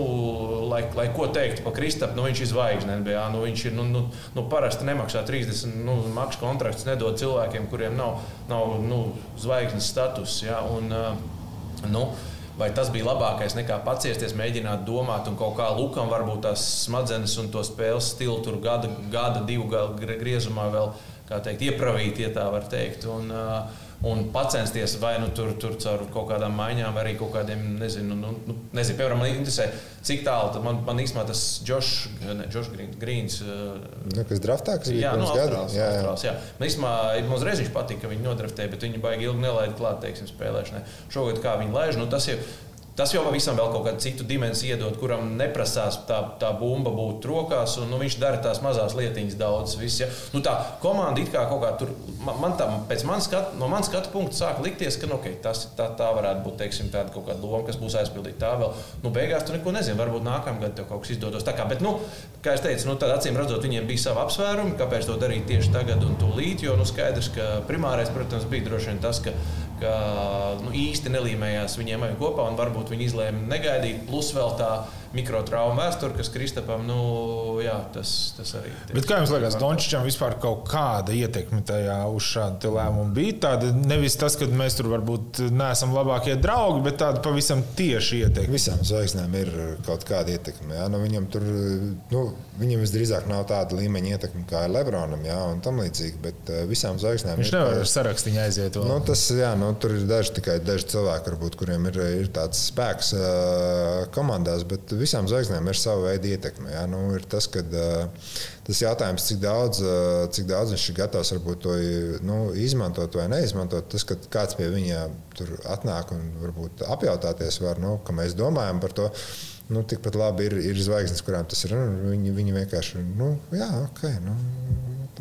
lai, lai ko teikt par Kristapu, nu, viņš ir zvaigzne. NBA, nu, viņš ir nu, nu, nu, parasti nemaksā 30 nu, maksu kontrakts, nedod cilvēkiem, kuriem nav, nav nu, zvaigznes status. Ja, un, uh, nu, Vai tas bija labākais nekā paciesties, mēģināt domāt, un kaut kā Lukam varbūt tās smadzenes un to spēles stilu tur gada, gada divu gadu griezumā vēl teikt, iepravīt, ja tā var teikt. Un, uh, un censties vai nu tur, tur caur kaut kādām maiņām, vai arī kaut kādiem, nezinu, nu, nu, nezinu piemēram, man interesē, cik tālu man, man īstenībā tas Džošs Grīns. Nu, kas draftā, kas bija Jā, pirms gada? Austrālijas. Jā, Austrālijas, jā. Man īstenībā man uzreiz viņš patika, ka viņi nodraftēja, bet viņi baigi ilgi nelaida klāt, teiksim, spēlēšanai. Šogad kā viņi laiž, nu tas jau. Tas jau pavisam vēl kaut kādu citu dimensiju iedod, kuram neprasās tā, tā bumba būt rokās, un nu, viņš dara tās mazās lietiņas daudz. Viss, ja. nu, tā komanda it kā kaut kā tur, man, man tā, pēc man skat, no manas skatu punkta sāk likties, ka nu, okay, tas, tā, tā varētu būt teiksim, tāda kaut kāda loma, kas būs aizpildīta. Tā vēl, nu, beigās tu neko nezini, varbūt nākamgad tev kaut kas izdodos. Tā kā, bet, nu, kā es teicu, nu, tad acīm redzot, viņiem bija savi apsvērumi, kāpēc to darīt tieši tagad un tūlīt, jo nu, skaidrs, ka primārais, protams, bija droši vien tas, ka ka nu, īsti nelīmējās viņiem kopā, un varbūt viņi izlēma negaidīt. Plus vēl tā mikrotrauma vēsture, kas Kristapam, nu, jā, tas, tas arī. Bet kā jums liekas, Dončičam vispār kaut kāda ietekme tajā uz šādu lēmumu bija? Tāda nevis tas, ka mēs tur varbūt neesam labākie draugi, bet tāda pavisam tieši ietekme. Visām zvaigznēm ir kaut kāda ietekme. Jā. Nu, viņam tur, nu, viņam visdrīzāk nav tāda līmeņa ietekme kā Lebronam, jā, un tam līdzīgi. Bet uh, visām zvaigznēm Viņš ir. nevar ar sarakstu aiziet. vēl. Nu, tas, jā, nu, tur ir daži, tikai daži cilvēki, varbūt, kuriem ir, ir tāds spēks uh, komandās, bet visām zvaigznēm ir sava veida ietekme. Jā. Nu, ir tas, kad, tas jautājums, cik daudz, cik daudz viņš ir gatavs varbūt, to nu, izmantot vai neizmantot. Tas, kad kāds pie viņa tur atnāk un varbūt apjautāties, var, nu, ka mēs domājam par to. Nu, tikpat labi ir, ir zvaigznes, kurām tas ir. Nu, viņi, viņi vienkārši, nu, jā, ok. Nu,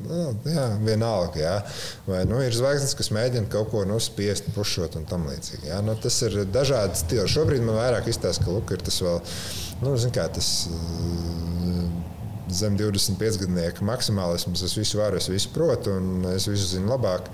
Jā, vienalga. Jā. Vai nu, ir zvaigznes, kas mēģina kaut ko nospiest, pušot un tam līdzīgi. Jā. Nu, tas ir dažādi stili. Šobrīd man vairāk izstāsta, ka Luka ir tas vēl, nu, kā tas. Zem 25 gadsimta maksimālisms. Es visu varu, es visu protu, un es visu zinu labāk.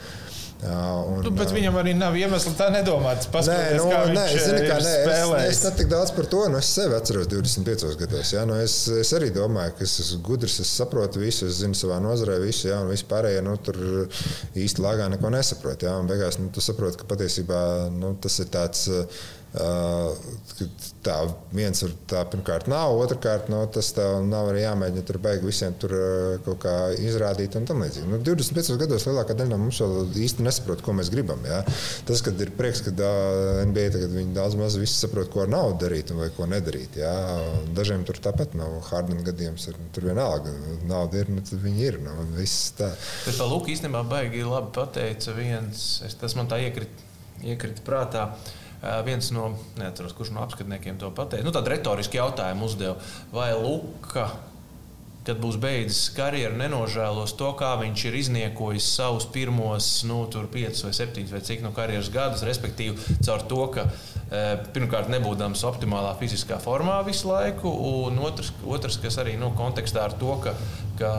Un, nu, bet viņam arī nav iemesla tā nedomāt. Nē, nu, nē, zini, kā, nē, es, es ne tik daudz par to. Nu, es sevi atceros 25 gados. Ja? Nu, es, es arī domāju, ka es esmu gudrs, es saprotu visu, es zinu savā nozarē visu, ja? un vispārējie nu, tur īsti lāgā neko nesaprot. Ja? Beigās nu, tu saproti, ka patiesībā nu, tas ir tāds. Tā viens ir tā, pirmkārt, nav, otrkārt, no, tas tev nav arī jāmēģina tur beigties visiem tur kaut kā izrādīt un tam līdzīgi. Nu, 25 gados lielākā daļa no mums vēl īsti nesaprot, ko mēs gribam. Jā. Tas, kad ir prieks, ka NBA tagad viņi daudz maz visi saprot, ko ar naudu darīt vai ko nedarīt. Jā. Dažiem tur tāpat nav Hardena gadījums, ir, tur vienalga, nauda ir, nu, tad viņi ir. Nu. Bet Luku īstenībā baigi labi pateica viens, es, tas man tā iekrita, iekrita prātā. Uh, viens no, neatceros, kurš no apskatniekiem to pateica. Nu, tādu retorisku jautājumu uzdeva. Vai Luka, kad būs beidzis karjeru, nenožēlos to, kā viņš ir izniekojis savus pirmos, nu, piecus vai septiņus vai cik no karjeras gadus, respektīvi, caur to, ka pirmkārt nebūdams optimālā fiziskā formā visu laiku, un otrs, otrs kas arī nu, kontekstā ar to, ka ka,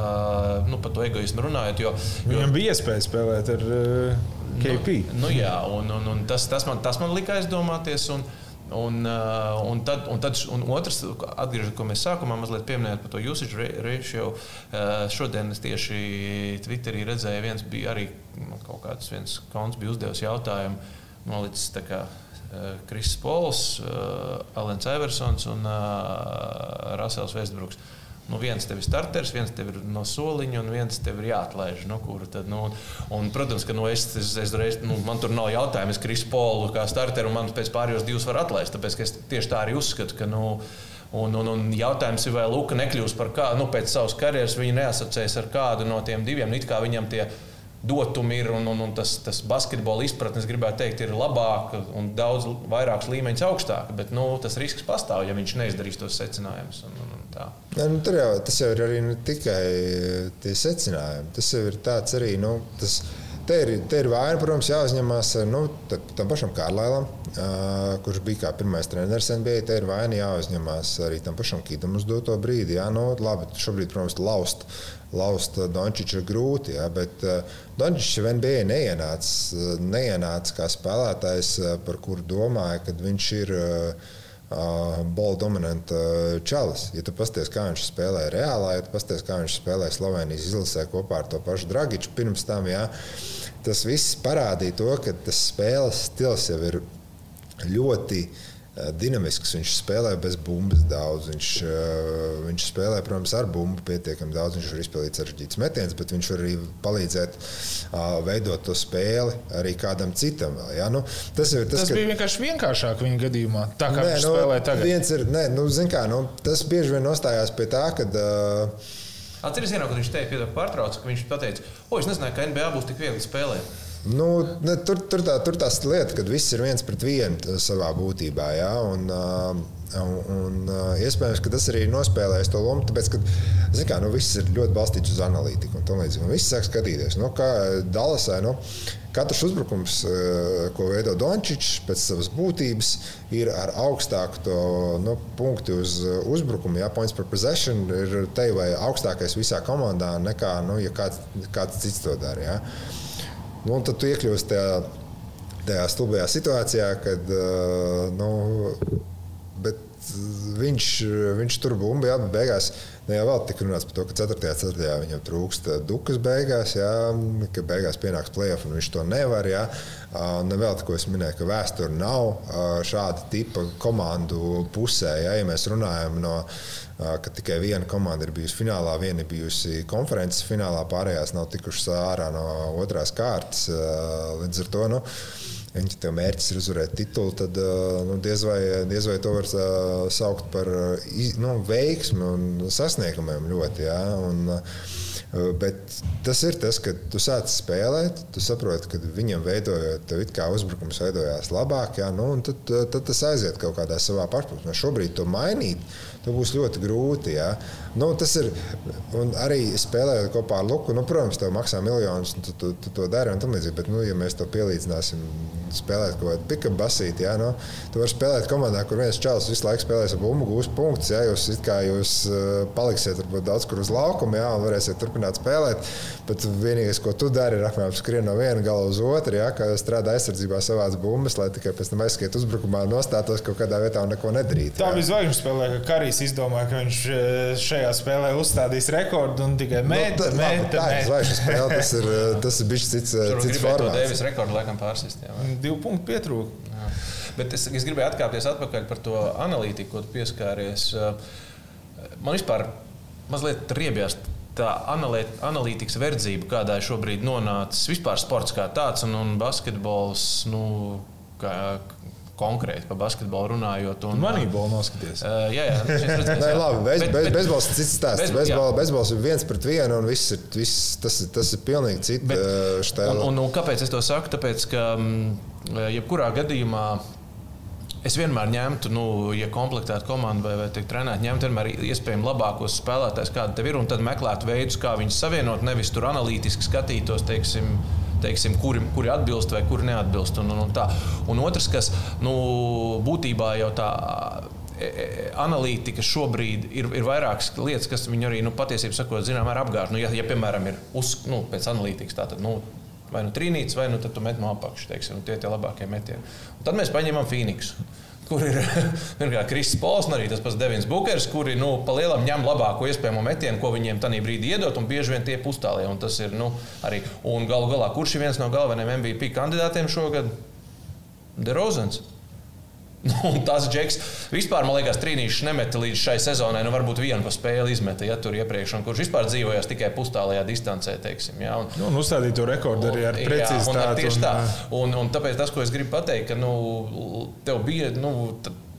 nu, par to egoismu runājot. Jo, jo, Viņam bija iespēja spēlēt ar uh, KP. Nu, nu, jā, un, un, un tas, tas, man, tas man lika aizdomāties. Un, Un, uh, un, tad, un, tad, un otrs, atgriežoties, ko mēs sākumā mazliet pieminējām par to usage ratio, uh, šodien es tieši Twitterī redzēju, viens bija arī nu, kaut kāds viens konts, bija uzdevis jautājumu, nolicis tā kā Kris Pols, Alans Eversons un Rasels Vestbruks nu, viens tev ir starters, viens tev ir no soliņa, un viens tev ir jāatlaiž. Nu, tad, nu, un, protams, ka nu, es, es, es reiz, nu, man tur nav jautājumu. Es Krisu Polu kā starteru, un man pēc pārējos divus var atlaist. Tāpēc es tieši tā arī uzskatu. Ka, nu, Un, un, un jautājums ir, vai Luka nekļūs par kādu, nu, pēc savas karjeras viņa neasociēs ar kādu no tiem diviem. Nu, it kā viņam tie dotumi ir un, un, un tas, tas basketbola izpratne, gribētu teikt, ir labāka un daudz vairākus līmeņus augstāka. Bet nu, tas risks pastāv, ja viņš neizdarīs tos secinājumus. Un, un, un ja, nu, tur jau tas jau ir arī ne tikai tie secinājumi. Tas jau ir tāds arī. Nu, tas, Te ir, te ir vaina, protams, jāuzņemās nu, tam pašam Kārlēlam, uh, kurš bija kā pirmais treneris NBA. Te ir vaina jāuzņemās arī tam pašam Kītam uz doto brīdi. Jā, nu, labi, šobrīd, protams, laust laust Dončiču ir grūti. Ja, bet uh, Dončičs jau NBA neienāca, neienāca kā spēlētājs, par kuru domāja, ka viņš ir. Uh, bola dominanta čalis. Ja tu pasties, kā viņš spēlēja reālā, ja tu pasties, kā viņš spēlēja Slovenijas izlasē kopā ar to pašu Dragiču pirms tam, jā, tas viss parādīja to, ka tas spēles stils jau ir ļoti uh, dinamisks. Viņš spēlē bez bumbas daudz. Viņš, eh, viņš spēlē, protams, ar bumbu pietiekami daudz. Viņš var izpildīt sarežģītas metienas, bet viņš var arī palīdzēt uh, veidot to spēli arī kādam citam. Vēl, ja? nu, tas ir, tas, tas bija kad... vienkārši vienkāršāk viņa gadījumā. Tā kā nē, viņš nu, spēlē tagad. Ir, nē, nu, kā, nu, tas bieži vien nostājās pie tā, ka. Uh, Atcerieties, kad viņš teica, pārtrauc, ka viņš teica, o, es nezināju, ka NBA būs tik viegli spēlēt. Nu, ne, tur, tur, tā, tur tās lietas, kad viss ir viens pret vienu savā būtībā. Ja? Un, Un, un, iespējams, ka tas arī nospēlēs to lomu, tāpēc, ka kā, nu, viss ir ļoti balstīts uz analītiku un tā līdzīgi. Viss sāk skatīties, nu, kā Dallasai. Nu, Katrs uzbrukums, ko veido Dončičs, pēc savas būtības, ir ar augstāku to, nu, punktu uz uzbrukumu. Jā, points per possession ir te vai augstākais visā komandā nekā nu, ja kāds, kāds cits to dara. Jā. Un tad tu iekļūsi tajā, tajā stulbajā situācijā, kad nu, viņš, viņš tur bumba, jā, beigās. Nu, jā, vēl tika runāts par to, ka 4. ceturtajā viņam trūkst dukas beigās, jā, ka beigās pienāks plēsoņa, un viņš to nevar. Jā. Un vēl ko es minēju, ka vēsture nav šāda tipa komandu pusē. Jā, ja mēs runājam no ka tikai viena komanda ir bijusi finālā, viena ir bijusi konferences finālā, pārējās nav tikušas ārā no otrās kārtas. Līdz ar to. Nu, Ja tev mērķis ir uzvarēt titulu, tad nu, diez, vai, diez vai to var saukt par nu, veiksmi un sasniegumiem ļoti. Ja? Un, Bet tas ir tas, ka tu sāc spēlēt, tu saproti, ka viņam veidojot, tev it kā uzbrukums veidojās labāk, jā, nu, un tad, tad tas aiziet kaut kādā savā pašpašā. Šobrīd to mainīt, nu, būs ļoti grūti. Ja? Nu, tas ir arī spēlējot kopā ar Luku. Nu, protams, tev maksā miljonus, un tu, tu, tu to dari. Bet, nu, ja mēs to pielīdzināsim, spēlēt kaut kādu piku basīti, ja? nu, tu vari spēlēt komandā, kur viens čels visu laiku spēlēs ar bumbu, gūs punktus. Ja? Jūs, jūs uh, paliksiet varbūt, daudz kur uz laukuma, ja? un varēsiet turpināt spēlēt. Bet vienīgais, ko tu dari, ir apmēram skrien no viena gala uz otru, ja? kā strādā aizsardzībā savās bumbas, lai tikai pēc tam aizskiet uzbrukumā, nostātos kaut kādā vietā un neko nedarītu. Tā bija zvaigžņu spēlē, ka Karijs izdomāja, ka viņš e, šajā spēlē uzstādīs rekordu un tikai mēģina nu, mēt, tā, mēt. Zvaigžņu spēle, tas ir, e, tas ir bijis cits, e, cits formāts. Devis rekordu laikam pārsist. Jā, vai? Divu punktu pietrūka. Bet es, es gribēju atkāpties atpakaļ par to analītiku, ko tu pieskāries. Man vispār mazliet riebjās tā analītikas verdzība, kādā šobrīd nonācis vispār sports kā tāds un, un basketbols. Nu, kā, konkrēti par basketbolu runājot. Un, Manībolu noskaties. Uh, jā, jā, redzēs, Nē, labi, bez, bet, bez, bezbols ir cits stāsts. Bez, bezbols, ir viens pret vienu, un viss ir, viss, tas, tas ir pilnīgi cits štēle. Un, un, un kāpēc es to saku? Tāpēc, ka jebkurā gadījumā Es vienmēr ņemtu, nu, ja komplektētu komandu vai, vai teikt, trenētu, ņemtu vienmēr iespējami labākos spēlētājus, kādi tev ir, un tad meklētu veidus, kā viņus savienot. Nevis tur analītiski skatītos, teiksim, teiksim, kuri, kuri atbilst vai kuri neatbilst. Un, un, un, tā. un otrs, kas nu, būtībā jau tā e, e, analītika šobrīd ir, ir vairākas lietas, kas viņu arī nu, patiesībā sakot, zinām, ar apgāžu. Nu, ja, ja, piemēram, ir uz, nu, pēc analītikas, tad nu, vai nu trīnītis, vai nu tu met no apakšas, tie ir tie labākie metieni. Un tad mēs paņemam Phoenixu kur ir Kristis Pols arī tas pats Devins Bukers, kuri nu, pa lielam ņem labāko iespējamo metienu, ko viņiem tajā brīdī iedot, un bieži vien tie pustālie. Un tas ir nu, arī. Un galu galā, kurš ir viens no galvenajiem MVP kandidātiem šogad? Derozens. Un tas džeks vispār, man liekas, trīnīšs nemeta līdz šai sezonai. Nu, varbūt vienu pa spēli izmeta, ja tur iepriekš, un kurš vispār dzīvojās tikai pustālajā distancē. Teiksim, ja, un, nu, un uzstādīt to rekordu arī ar precizitāti. Jā, tieši un, tā. Un, un tāpēc tas, ko es gribu pateikt, ka nu, tev bija. Nu,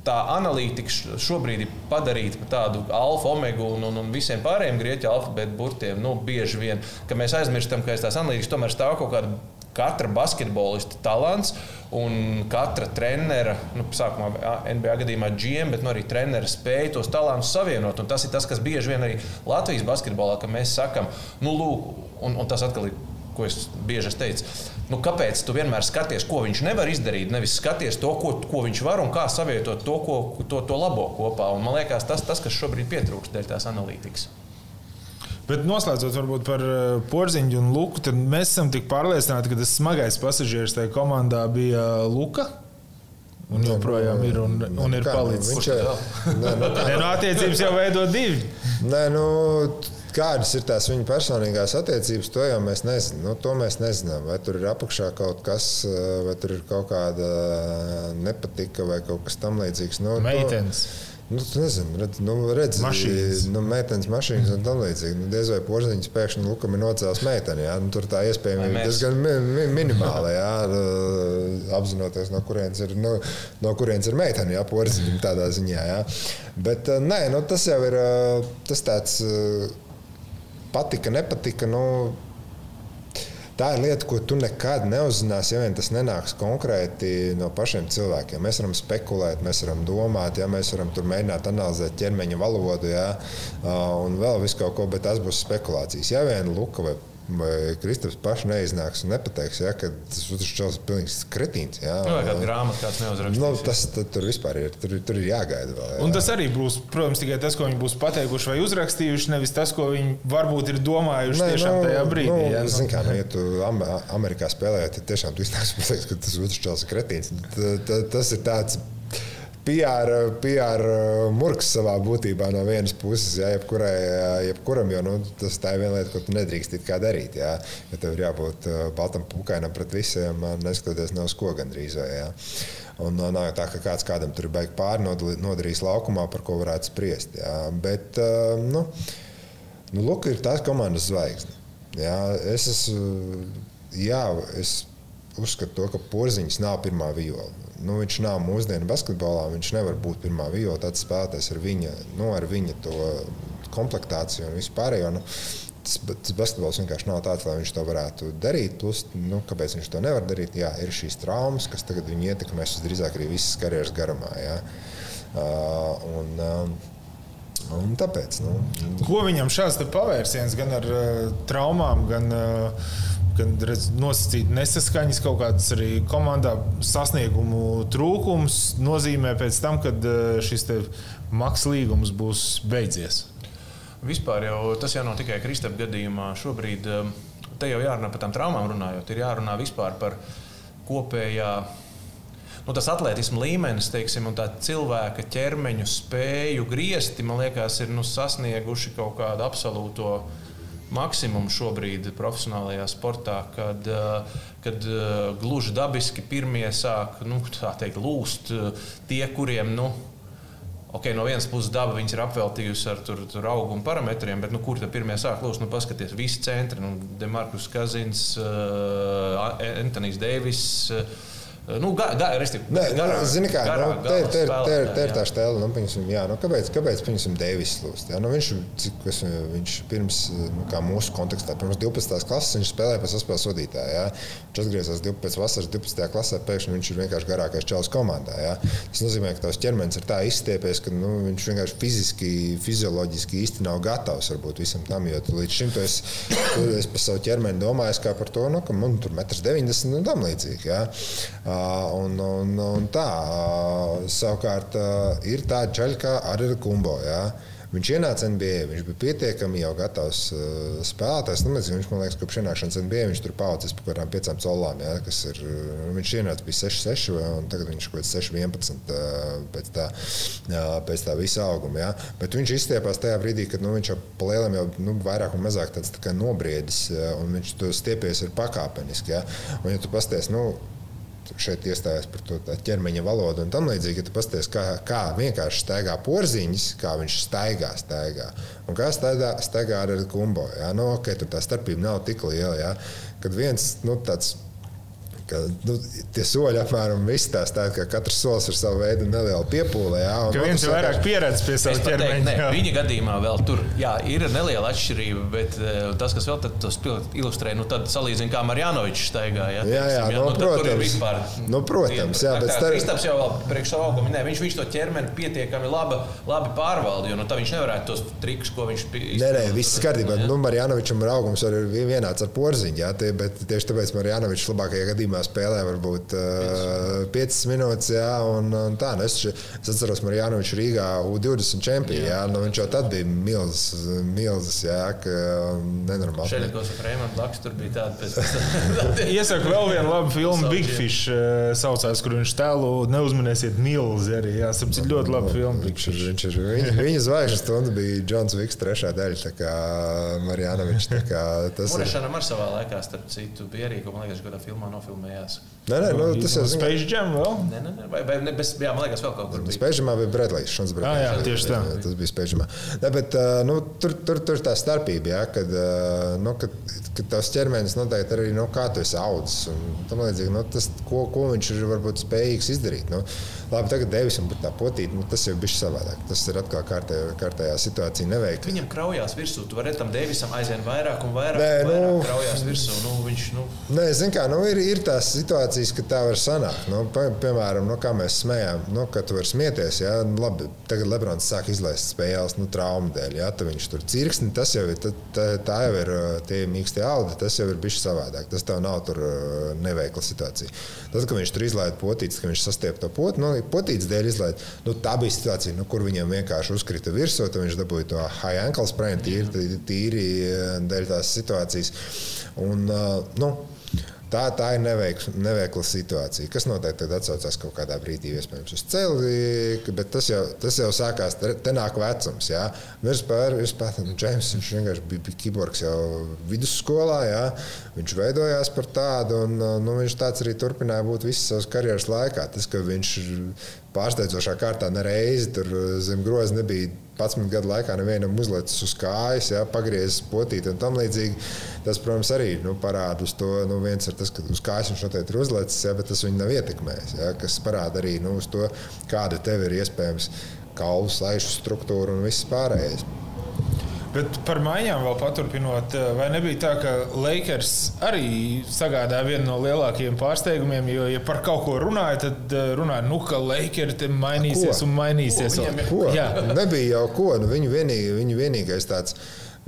tā analītika šobrīd ir padarīta par tādu alfa, omega un, un, un visiem pārējiem grieķu alfabēta burtiem. Nu, bieži vien, ka mēs aizmirstam, ka aiz tās analītikas tomēr stāv kaut kāda katra basketbolista talants un katra trenera, nu, sākumā NBA gadījumā GM, bet nu, arī trenera spēja tos talantus savienot. Un tas ir tas, kas bieži vien arī Latvijas basketbolā, ka mēs sakam, nu, lūk, un, un tas atkal ir. Ko es bieži esmu teicis, nu, kāpēc tu vienmēr skaties, ko viņš nevar izdarīt, nevis skaties to, ko, ko viņš var un kā savietot to, ko, to, to labo kopā. Un, man liekas, tas, tas kas šobrīd pietrūkst dēļ tās analītikas. Bet noslēdzot varbūt par eh, porziņu un luku, tad mēs esam tik pārliecināti, ka tas smagais pasažieris tajā komandā bija Luka. Un joprojām ir un, un ir nu, palicis. Viņš jau nē, nu, kā, nu, attiecības jau veido divi. Nē, nu, kādas ir tās viņa personīgās attiecības, to jau mēs nezinām. Nu, to mēs nezinām. Vai tur ir apakšā kaut kas, vai tur ir kaut kāda nepatika vai kaut kas tamlīdzīgs. Nu, Meitenes. To, Nu, nezinu, redz, nu, redz, mašīnas. Nu, meitenes mašīnas un tam līdzīgi. Nu, diez vai porziņš pēkšņi lukam ir nocēlis meiteni. Jā? Nu, tur tā iespējamība ir diezgan mi mi minimāla. Jā? Apzinoties, no kurienes ir, nu, no kurienes ir meitene, jā, porziņam tādā ziņā. Jā? Bet nē, nu, tas jau ir tas tāds patika, nepatika. Nu, tā ir lieta, ko tu nekad neuzzināsi, ja vien tas nenāks konkrēti no pašiem cilvēkiem. Mēs varam spekulēt, mēs varam domāt, ja mēs varam tur mēģināt analizēt ķermeņa valodu, ja, un vēl visu kaut ko, bet tas būs spekulācijas. Ja vien Luka vai Vai Kristaps pašs neiznāks un nepateiks, ja, ka tas čels ir pilnīgs kretīns. Ja, nu, vai kāda grāmata kāds neuzrakstīs. Nu, tas tur vispār ir, tur, tur ir jāgaida vēl. Ja. Un tas arī būs, protams, tikai tas, ko viņi būs pateikuši vai uzrakstījuši, nevis tas, ko viņi varbūt ir domājuši Nē, tiešām nu, tajā brīdī. Nu, ja, nu. Zin kā, nu, ja tu Amerikā spēlējot, tad tiešām tu iznāks pateiks, ka tas otrs čels ir kretīns. Tas ir tāds PR, PR murgs savā būtībā no vienas puses, ja jebkurai, jebkuram, jo nu, tas tā ir viena lieta, ko tu nedrīkst darīt. Ja, ja tev ir jābūt baltam pukainam pret visiem, neskatoties no uz ko gandrīz. Vai, ja. Un nav tā, ka kāds kādam tur baigi pāri nodarījis laukumā, par ko varētu spriest. Ja. Bet, nu, nu, Luka ir tās komandas zvaigzne. Ja. Es esmu, jā, es uzskatu to, ka porziņš nav pirmā viola nu, viņš nav mūsdienu basketbolā. Viņš nevar būt pirmā viola. Tāds spēlētājs ar viņa, nu, ar viņa komplektāciju un vispārējo. Nu, tas, tas basketbols vienkārši nav tāds, lai viņš to varētu darīt. Plus, nu, kāpēc viņš to nevar darīt? Jā, ir šīs traumas, kas tagad viņu ietekmēs visdrīzāk arī visas karjeras garumā. Jā. Uh, un, uh, Un tāpēc, nu, Ko viņam šāds pavērsiens gan ar uh, traumām, gan uh, gan redz, nosacīt nesaskaņas, kaut kādas arī komandā sasniegumu trūkums nozīmē pēc tam, kad eh, šis maksas līgums būs beidzies. Vispār jau tas jau nav tikai Kristapam gadījumā. Šobrīd eh, te jau jārunā par tām traumām, runājot, ir jārunā vispār par kopējā. Nu, tas atletismu līmenis, teiksim, un tā cilvēka ķermeņa spēju griezti, man liekas, ir nu, sasnieguši kaut kādu absolūto maksimumu šobrīd profesionālajā sportā, kad, eh, kad eh, gluži dabiski pirmie sāk nu, teikt, lūst eh, tie, kuriem. Nu, Okay, no vienas puses, daba viņas ir apveltījusi ar tur, tur auguma parametriem, bet nu, kur tad pirmie sāk lūst? Nu, paskaties, visi centri, nu, Demarkus Kazins, uh, Antonijs Deivis. Uh, Nu, ga, ga, restīvi, Nē, garā, nu, zini, kā, garā, nu, te, te, te, te ir tā stēla. Nu, piņasim, jā, nu, kāpēc, kāpēc piņasim, Deivis lūst? Jā, nu, viņš, cik, es, viņš pirms, nu, kā mūsu kontekstā, pirms 12. klases viņš spēlēja pēc saspēles vadītāja. Jā. Viņš atgriezās pēc vasaras 12. klasē, pēkšņi viņš ir vienkārši garākais čels komandā. Jā. Tas nozīmē, ka tavs ķermenis ir tā izstiepies, ka nu, viņš vienkārši fiziski, fizioloģiski īsti nav gatavs varbūt visam tam, jo līdz šim tu esi, tu esi par savu ķermeni domājis kā par to, nu, ka man tur 1,90 m un tam līdzīgi. Jā. Un, un, un tā, savukārt, ir tāda čaļa kā Arīna Kumbo. Ja? Viņš ienāca NBA, viņš bija pietiekami jau gatavs uh, spēlētājs. Nu, nezinu, viņš man liekas, ka kopš ienākšanas NBA viņš tur paudzes par kaut kādām piecām solām. Ja, ir, nu, viņš ienāca bija 6, 6, un tagad viņš kaut kāds 6, 11 uh, pēc tā, pēc tā visa auguma. Ja. Bet viņš izstiepās tajā brīdī, kad nu, viņš jau palielam jau nu, vairāk un mazāk tāds tā nobriedis, un viņš to stiepies ir pakāpeniski. Ja. Un, ja tu pasties, nu, šeit iestājas par to ķermeņa valodu un tam līdzīgi. Ja tu pasties, kā, kā vienkārši staigā porziņš, kā viņš staigā, staigā. Un kā staigā, staigā ar kumbo. Ja? Nu, okay, tur tā starpība nav tik liela. Ja? Kad viens nu, tāds ka nu, tie soļi apmēram viss tās tādi, ka katrs solis ir sava veida neliela piepūle. Jā, ka viens ir vairāk pieredzējis pie sava ķermeņa. Viņa gadījumā vēl tur jā, ir neliela atšķirība, bet uh, tas, kas vēl tas ilustrē, nu tad salīdzina, kā Marjanovičs staigā. Jā, jā, jā, jā nu, nu, protams. Vispār, nu, protams, jā, bet starp... Kristaps jau vēl priekš savu augumu minēja, viņš, viņš to ķermeni pietiekami labi, labi pārvalda, jo nu, tā viņš nevarētu tos trikus, ko viņš izdarīja. Nē, nē, viss kārtībā. Nu, Marjanovičam ir augums arī vienāds ar porziņu, jā, tie, bet tieši tāpēc Marjanovičs labākajā gadījumā pirmā spēlē varbūt uh, 5 minūtes. Jā, un, un tā, nu, es, es atceros, Marjanovičs Rīgā U20 čempionu. Nu, viņš jau tad bija milzis, milzis jā, ka nenormāli. Šeit kaut kas Rēmans Laks tur bija tāds. Iesaku vēl vienu labu filmu, Big Fish uh, saucās, kur viņš tēlu neuzmanēsiet milzi arī. Jā, sapcīt ļoti labu filmu. Viņš ir, viņš ir, viņa, viņa zvaigžnes stunda bija Džons Viks trešā daļa, tā kā Marjanovičs. Tas ir. Šanam ar savā laikā, starp citu, bija arī, ko man liekas, kādā filmā mask. Nē, nē, nu, tas ir Space Jam vēl? Nē, nē, nē vai, vai ne, bez, jā, man liekas, vēl kaut kur bija. Space Jamā bija Bredlīs, Šons Bredlīs. Jā, jā, tieši tā. Tas bija Space Jamā. Ne, bet, nu, tur, tur, tur tā starpība, jā, kad, nu, kad, kad tavs ķermenis noteikti arī, nu, kā tu esi audzis un tam līdzīgi, nu, tas, ko, ko viņš ir varbūt spējīgs izdarīt. Nu, labi, tagad Devisam pat tā potīt, nu, tas jau bija savādāk. Tas ir atkal kārtējā, kārtējā situācija neveikt. Viņam kraujās virsū, tu vari tam Devisam aizvien vairāk un vairāk, Nē, un vairāk nu, kraujās virsū. Nu, viņš, nu... Nē, zin kā, nu, ir, ir tās situācijas, ka tā var sanākt sanāk. Nu, piemēram, nu, kā mēs smējām, nu, ka tu vari smieties. Ja? Nu, labi, tagad Lebrons sāk izlaist spēles nu, traumu dēļ. Ja? Tad viņš tur cirksni, tas jau ir, tā, tā jau ir tie mīkstie audi, tas jau ir bijis savādāk. Tas tev nav tur neveikla situācija. Tad, kad viņš tur izlaiž potītis, ka viņš sastiep to potu, nu, potītis dēļ izlaiž, nu, tā bija situācija, nu, kur viņam vienkārši uzkrita virsū, tad viņš dabūja to high ankle sprain tīri, tīri dēļ tās situācijas. Un, nu, Tā, tā ir neveikla, neveikla situācija. Kas noteikti atsaucās kaut kādā brīdī, iespējams, uz celi, bet tas jau, tas jau sākās, te, nāk vecums. Jā. Vispār, vispār nu, Džeims, viņš vienkārši bija, bija kiborgs jau vidusskolā, jā. viņš veidojās par tādu, un nu, viņš tāds arī turpināja būt visas savas karjeras laikā. Tas, ka viņš pārsteidzošā kārtā nereizi tur zem groza nebija 11 gadu laikā nevienam uzlicis uz kājas, ja, pagriezis potīt un tam līdzīgi. Tas, protams, arī nu, parāda uz to, nu, viens ir tas, ka uz kājas viņš noteikti ir uzlicis, ja, bet tas viņu nav ietekmējis. Ja, kas parāda arī nu, to, kāda tev ir iespējams kaulu slaišu struktūra un viss pārējais. Bet par maiņām vēl paturpinot, eh, vai nebija tā, ka Lakers arī sagādāja vienu no lielākajiem pārsteigumiem? Jo, ja par kaut ko runāja, tad eh, runāja, nu, ka Lakers mainīsies ko? un mainīsies. Ko? Ko? Jā, nebija jau ko. Nu, viņu, vienīgi, viņu vienīgais tāds.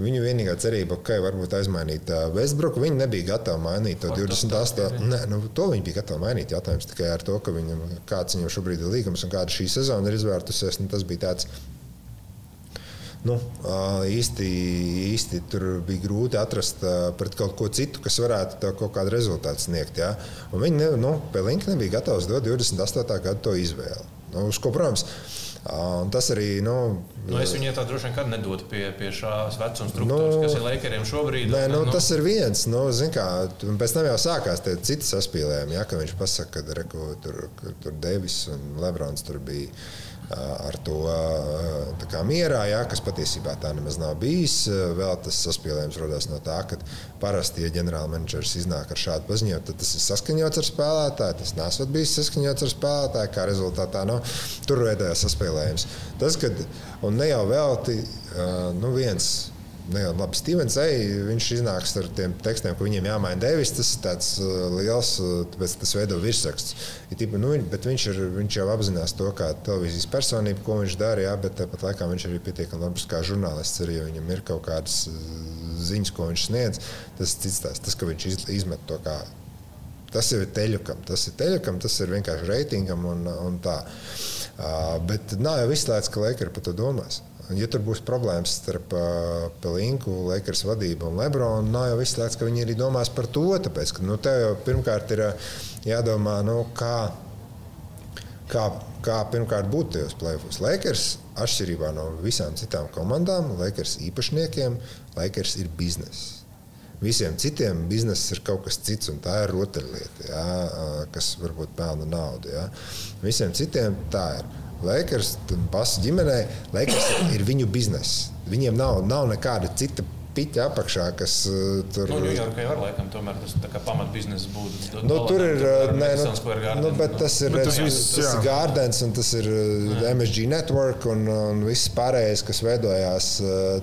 Viņu vienīgā cerība, ka varbūt aizmainīt Westbrook, viņi nebija gatavi mainīt to 28. Nē, nu, to viņi bija gatavi mainīt. Jautājums tikai ar to, ka viņam, kāds viņam šobrīd ir līgums un kāda šī sezona ir izvērtusies. Nu, tas bija tāds nu, īsti, īsti tur bija grūti atrast pret kaut ko citu, kas varētu kaut kādu rezultātu sniegt. Ja? Un viņi ne, nu, Pelinka nebija gatavs dot 28. gadu to izvēli. Nu, uz ko, protams, Un tas arī. Nu, nu, es viņai tā droši vien nekad nedotu pie, pie šās vecuma struktūras, nu, kas ir Lakeriem šobrīd. Nē, nu, nu. Tas ir viens. Nu, kā, pēc tam jau sākās tie citi saspīlējumi, ja, ka viņš pasaka, ka reku, tur, tur Devis un Lebrons tur bija ar to kā, mierā, jā, kas patiesībā tā nemaz nav bijis. Vēl tas saspīlējums radās no tā, ka parasti, ja ģenerālmenedžers iznāk ar šādu paziņojumu, tad tas ir saskaņots ar spēlētāju. Tas nesot bijis saskaņots ar spēlētāju, kā rezultātā no, tur veidojās saspīlējums. Tas, kad, un ne jau velti, nu viens ne, nu labi, Stevens Ej, viņš iznāks ar tiem tekstiem, ka viņiem jāmaina devis. Tas ir tāds uh, liels, uh, tāpēc tas veido virsraksts. Ja, nu, bet viņš, ir, viņš jau apzinās to, kā televīzijas personība, ko viņš dara, jā, bet tāpat laikā viņš arī pietiekami labs kā žurnālists. Arī, viņam ir kaut kādas uh, ziņas, ko viņš sniedz. Tas cits tās, tas, ka viņš izmet to kā Tas ir teļukam, tas ir teļukam, tas ir vienkārši reitingam un, un tā. Uh, bet nav jau izslēgts, ka Lakers par to domās. Ja tur būs problēmas starp uh, Pelinku, Lakers vadību un Lebronu, nav jau izslēgts, ka viņi arī domās par to. Tāpēc, ka nu, tev jau pirmkārt ir jādomā, nu, kā, kā, kā pirmkārt būt tajos plēfos. Lakers, atšķirībā no visām citām komandām, Lakers īpašniekiem, Lakers ir bizness. Visiem citiem bizness ir kaut kas cits, un tā ir rotaļlieta, jā, kas varbūt pelna naudu. Jā. Visiem citiem tā ir. Lakers, pasu ģimenei, Lakers ir viņu bizness. Viņiem nav, nav nekāda cita piķa apakšā, kas uh, tur ir. Nu, Ņujorkai var laikam tomēr tas pamatbiznesa būtu. Nu, tur ir, nē, nu, nu, bet tas ir, bet tas, ir Gardens un tas ir jā. MSG Network un, un viss pārējais, kas veidojās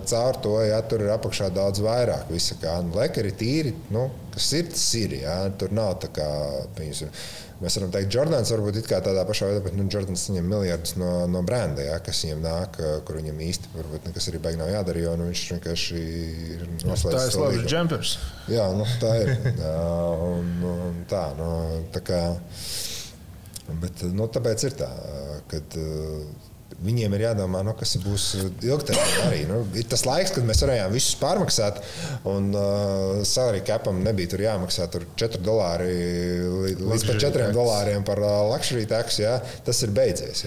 caur to, ja tur ir apakšā daudz vairāk. Visa kā, nu, Lekari tīri, nu, kas ir, ir, jā, tur nav tā kā, piemēram, Mēs varam teikt, Jordans varbūt tādā pašā veidā, bet nu, Jordans saņem miljardus no, no brenda, ja, kas viņam nāk, kur viņam īsti varbūt nekas arī beigās nav jādara, jo nu, viņš vienkārši ir noslēdzis. Tā ir labs jumpers. Jā, nu, tā ir. Jā, un, un tā, nu, tā kā, bet, nu, tāpēc ir tā, kad Viņiem ir jādomā, nu, kas būs ilgtermiņā arī. Nu, ir tas laiks, kad mēs varējām visus pārmaksāt, un uh, salary capam nebija tur jāmaksā tur 4 dolāri līdz pat 4 dolāriem par uh, luxury tax. Jā. Tas ir beidzies.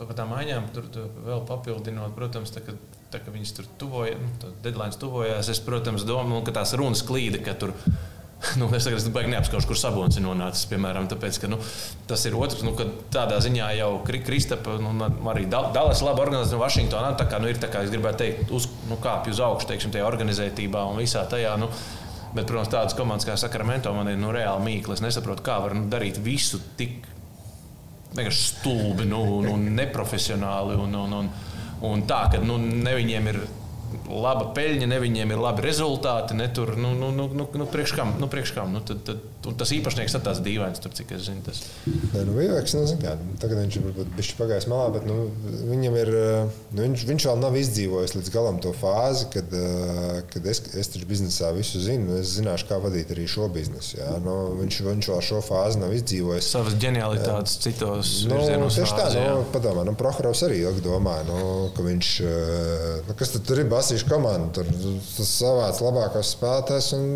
Par tām maiņām tur, tur vēl papildinot, protams, tā, ka, tā, ka viņas tur tuvojas, nu, deadline tuvojās. Es, protams, domāju, ka tās runas klīda, ka tur Nu, es tagad baigi neapskaužu, kur sabonis ir nonācis. Piemēram, tāpēc, ka, nu, tas ir otrs. Nu, tādā ziņā jau Kristapa, nu, arī Dallas labi organizēta no Vašingtonā. Tā kā, nu, ir tā kā es gribētu teikt, uz, nu, kāpj uz augšu, teiksim, tajā organizētībā un visā tajā. Nu, Bet, protams, tādas komandas kā Sakramento man ir nu, reāli mīkla. Es nesaprotu, kā var nu, darīt visu tik vienkārši stulbi nu, un neprofesionāli. Un, un, un, un tā, ka nu, ne viņiem ir laba peļņa, ne viņiem ir labi rezultāti. Ne tur, nu, nu, nu, nu, nu, priekš kam? Nu, priekš kam? Nu, tad, tad, tas īpašnieks ir tāds dīvains, tur, cik es zinu. Tas. Nē, nu, Vīveks, nu, kā, tagad viņš ir bijis pagājis malā, bet nu, viņam ir, nu, viņš, viņš vēl nav izdzīvojis līdz galam to fāzi, kad, kad es, es taču biznesā visu zinu. Es zināšu, kā vadīt arī šo biznesu. Jā. Nu, viņš, viņš vēl šo fāzi nav izdzīvojis. Savas ģenialitātes jā. citos nu, tieši tā, nu, padomā, nu, Prohorovs arī ilgi domāja, nu, ka viņš, nu, kas tad tur ir basīšu komanda, tur tas savāds labākos spēlētājs. Un,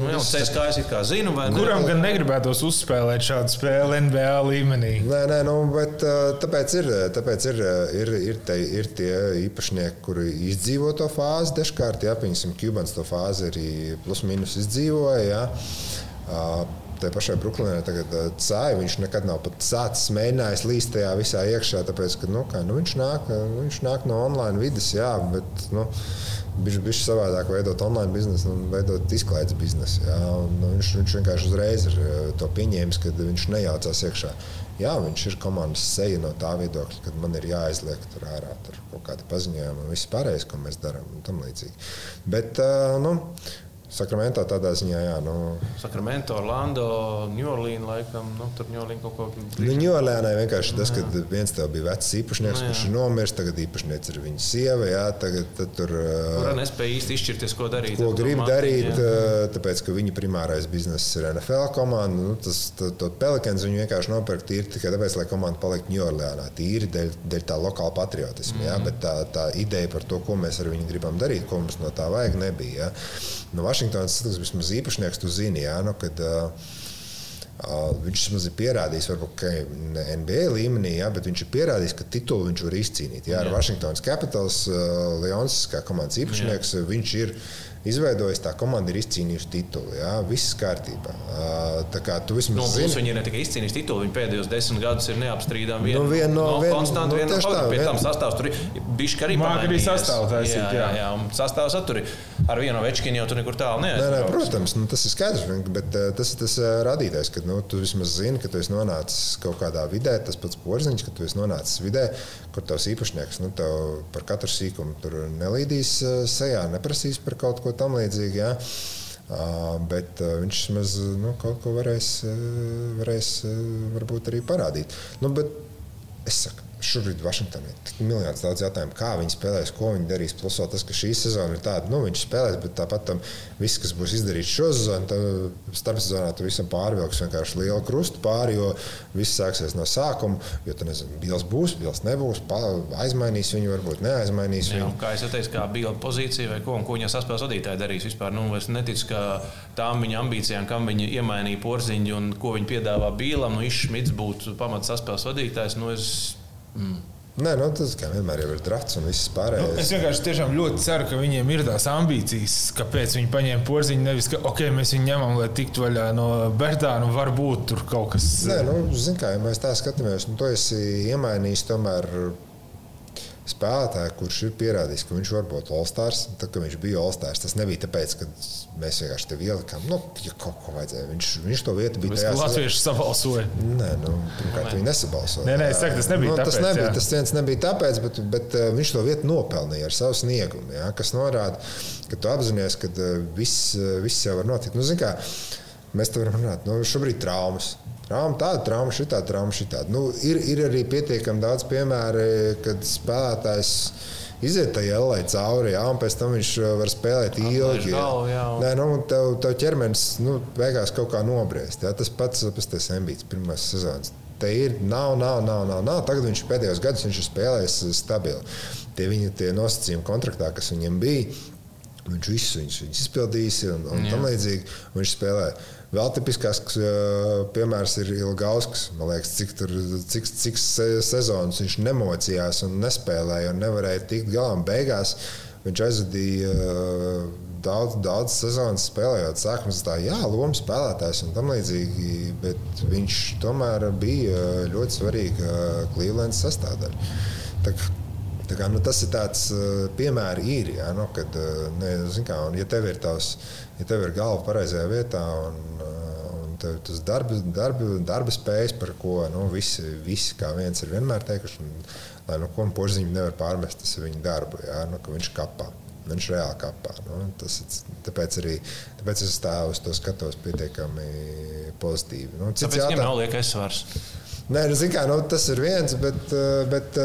nu, jā, tas kā es kā zinu, vai ne? Kuram gan negribētos uzspēlēt šādu spēli NBA līmenī? Nē, nē, nu, bet tāpēc ir, tāpēc ir, ir, ir, te, ir tie īpašnieki, kuri izdzīvo to fāzi. Dažkārt, jā, piemēram, Kubans to fāzi arī plus mīnus izdzīvoja. Jā. Tā pašai Brooklynai tagad cēlā. Viņš nekad nav pat sācis mēģinājis līst tajā visā iekšā, tāpēc, ka nu, kā, nu, viņš, nāk, viņš nāk no online vidas, jā, bet. Nu, Viņš bija savādāk veidot online biznesu un veidot izklaides biznesu. Jā, un, nu, viņš, viņš vienkārši uzreiz ir to pieņēmis, ka viņš nejaucās iekšā. Jā, viņš ir komandas seja no tā viedokļa, ka man ir jāizliek tur ārā tur kaut kādi paziņojumi un viss pārējais, ko mēs darām, un tam līdzīgi. Bet, uh, nu, Sakramento tādā ziņā, jā. Nu. Sakramento, Orlando, Ņūorlīna laikam. Nu, tur Ņūorlīna kaut ko tādu. Nu, Ņūorlīnai vienkārši tas, ka viens tev bija vecs īpašnieks, nu, kurš ir nomiris, tagad īpašnieks ir viņa sieva, jā, tagad tur. Kur nespēja īsti izšķirties, ko darīt. Ko grib darīt, jā. tāpēc, ka viņa primārais bizness ir NFL komanda. Nu, tas, to, to Pelikans viņu vienkārši nopirka tīri tikai tāpēc, lai komanda paliktu Ņūorlīnā. Tīri dēļ, dēļ tā lokāla patriotisma, mm. jā, bet tā, tā ideja par to, ko mēs ar viņu gribam darīt, ko mums no tā vajag, nebija. Jā. Nu, Vašingtonas vismaz īpašnieks, tu zini, jā, nu, kad, uh, Uh, viņš vismaz ir pierādījis, varbūt NBA līmenī, jā, bet viņš ir pierādījis, ka titulu viņš var izcīnīt. Jā, ar Washingtonas Capitals, uh, Lions, kā komandas īpašnieks, jā. viņš ir izveidojis, tā komanda ir izcīnījusi titulu. Jā, viss kārtībā. Tā kā tu vismaz nu, zini, viņi ir ne tikai izcīnījuši titulu, viņi pēdējos desmit gadus ir neapstrīdami. Nu, vien no, no, vien, konstanti, nu, vien no, tā, pie vien... tam sastāvs tur ir bišķi arī Māk arī sastāvs taisīt, jā, jā, jā, un sastāvs aturi. Ar vienu večkinu jau tur nekur tālu neaiz. Nē, nē, protams, nu, tas ir skaidrs, bet tas ir tas radītājs, ka nu, tu vismaz zini, ka tu esi nonācis kaut kādā vidē, tas pats porziņš, ka tu esi nonācis vidē, kur tavs īpašnieks nu, tev par katru sīkumu tur nelīdīs sejā, neprasīs par kaut ko tam līdzīgu. Jā. Uh, bet viņš vismaz nu, kaut ko varēs, varēs varbūt arī parādīt. Nu, bet es saku, šobrīd Vašingtonā ir miljonus daudz jautājumu, kā viņi spēlēs, ko viņi darīs. Plus vēl tas, ka šī sezona ir tāda, nu, viņš spēlēs, bet tāpat tam viss, kas būs izdarīts šo sezonu, tad starpsezonā tu visam pārvilks vienkārši lielu krustu pāri, jo viss sāksies no sākuma. Jo tu nezini, Bils būs, Bils nebūs, aizmainīs viņu, varbūt neaizmainīs viņu. Jā, kā es teicu, kā Bila pozīcija vai ko, un ko viņa saspēles vadītāji darīs vispār. Nu, es neticu, ka tām viņa ambīcijām, kam viņa iemainīja porziņu un ko viņa piedāvā Bīlam, nu, Išmits būtu pamats saspēles vadītājs. Nu, es, mm. Nē, nu, tas kā vienmēr ir drafts un viss pārējais. Nu, es vienkārši ļoti ceru, ka viņiem ir tās ambīcijas, kāpēc viņi paņēma porziņu. Nevis, ka ok, mēs viņu ņemam, lai tiktu vaļā no Bertāna. Varbūt tur kaut kas. Nē, nu, zin, kā, ja mēs tā skatāmies, nu, to esi iemainījis tomēr spēlētāju, kurš ir pierādījis, ka viņš var būt All-Stars. Tad, kad viņš bija All-Stars, tas nebija tāpēc, ka mēs vienkārši te ielikām, nu, ja kaut ko vajadzēja. Viņš, viņš to vietu bija. Tas Latvieši sabalsoja. Nē, nu, pirmkārt, viņi nesabalsoja. Nē, nē, es saku, tas nebija nu, tāpēc. Tas, nebija, jā. tas viens nebija tāpēc, bet, bet uh, viņš to vietu nopelnīja ar savu sniegumu, jā, kas norāda, ka tu apzinājies, ka uh, viss, uh, viss jau var notikt. Nu, kā, mēs te varam runāt, nu, šobrīd traumas. Trauma tāda, trauma šitā, trauma šitā. Nu, ir, ir arī pietiekami daudz piemēru, kad spēlētājs iziet tajā ielai cauri, jā, un pēc tam viņš var spēlēt ilgi. Galvu, jā. Nē, nu, tev, tev ķermenis nu, beigās kaut kā nobriest. Jā. Tas pats tas Embīts pirmās sezonas. Te ir, nav, nav, nav, nav, nav. Tagad viņš pēdējos gados viņš ir spēlējis stabili. Tie viņa tie nosacījumi kontraktā, kas viņam bija, viņš visus viņus, viņus izpildījis un, un tam līdzīgi. Viņš spēlēja. Vēl tipiskāks piemērs ir Ilgauskas. Man liekas, cik, tur, cik, cik sezonas viņš nemocījās un nespēlēja un nevarēja tikt galā. Beigās viņš aizvadīja daudz, daudz sezonas spēlējot. Sākums tā, jā, lomas spēlētājs un tam līdzīgi, bet viņš tomēr bija ļoti svarīga Clevelands sastāvdaļa. Tā, tā kā, nu, tas ir tāds piemērs, ir, jā, nu, kad, ne, kā, un, ja tev ir tavs, ja tev ir galva pareizajā vietā un tev tas darba, darba, darba spējas, par ko nu, visi, visi kā viens ir vienmēr teikuši, un, lai nu, ko porziņš nevar pārmest, tas ir viņa darbu, jā, nu, ka viņš kapā. Viņš reāli kapā. Nu, tas, tāpēc, arī, tāpēc es tā uz to skatos pietiekami pozitīvi. Nu, cits jātā... viņam nav liekas svars. Nē, nu, kā, nu, tas ir viens, bet, bet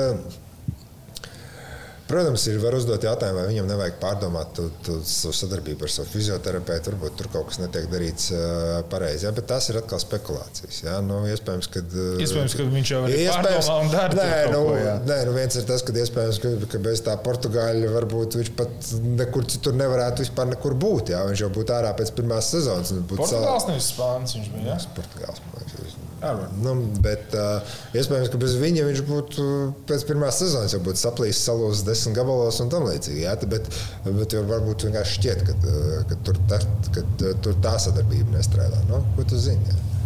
Protams, ir var uzdot jautājumu, vai viņam nevajag pārdomāt tu, tu, savu sadarbību ar savu fizioterapeitu. Varbūt tur kaut kas netiek darīts pareizi. Ja? Bet tas ir atkal spekulācijas. Ja? Nu, iespējams, kad, iespējams, ka viņš jau ir pārdomā un dara nē, nu, ko, jā. nē, nu viens ir tas, ka iespējams, ka, ka bez tā Portugāļa varbūt viņš pat nekur citur nevarētu vispār nekur būt. Ja? Viņš jau būtu ārā pēc pirmās sezonas. Portugāls sal... nevis Spāns viņš bija. Ja? Portugāls, man liekas. Nu, bet uh, iespējams, ka bez viņa viņš būtu pēc pirmās sezonas jau būtu saplīsis, salūzis desmit gabalos un tam līdzīgi. Jā, bet, bet varbūt vienkārši šķiet, ka, ka, tur, tā, ka tur tā sadarbība nestrādā. Nu, ko tu zini? Jā?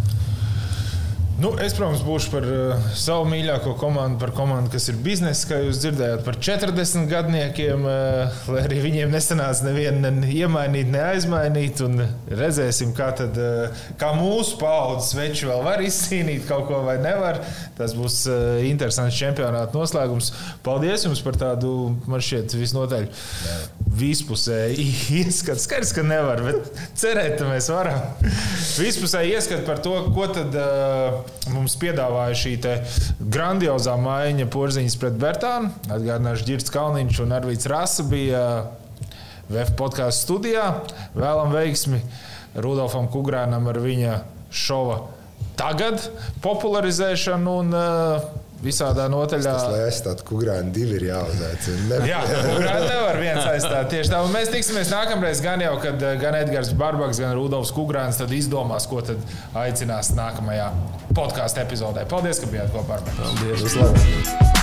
Nu, es, protams, būšu par uh, savu mīļāko komandu, par komandu, kas ir biznesa, kā jūs dzirdējāt, par 40 gadniekiem, uh, lai arī viņiem nesanāca nevienu ne iemainīt, ne aizmainīt. Redzēsim, kā, tad, uh, kā mūsu paudzes veči vēl var izcīnīt kaut ko vai nevar. Tas būs uh, interesants čempionāta noslēgums. Paldies jums par tādu, man šķiet, visnotaļ vispusēji ieskatu. Skaidrs, ka nevar, bet cerēt, ka mēs varam. Vispusēji ieskatu par to, ko tad. Uh, mums piedāvāja šī grandiozā maiņa porziņas pret Bertānu. Atgādināšu, Girts Kalniņš un Arvīts Rasa bija VF podkāstu studijā. Vēlam veiksmi Rudolfam Kugrānam ar viņa šova tagad popularizēšanu un uh, visādā notaļā. Tas, lai aizstātu kukurānu, divi ir jāuzaicina. Jā, kukurānu nevar viens aizstāt. Tieši tā. Un mēs tiksimies nākamreiz, gan jau, kad eh, gan Edgars Barbaks, gan Rudolfs Kukurāns izdomās, ko tad aicinās nākamajā podkāstu epizodē. Paldies, ka bijāt kopā ar mani. Paldies! Vislabāk.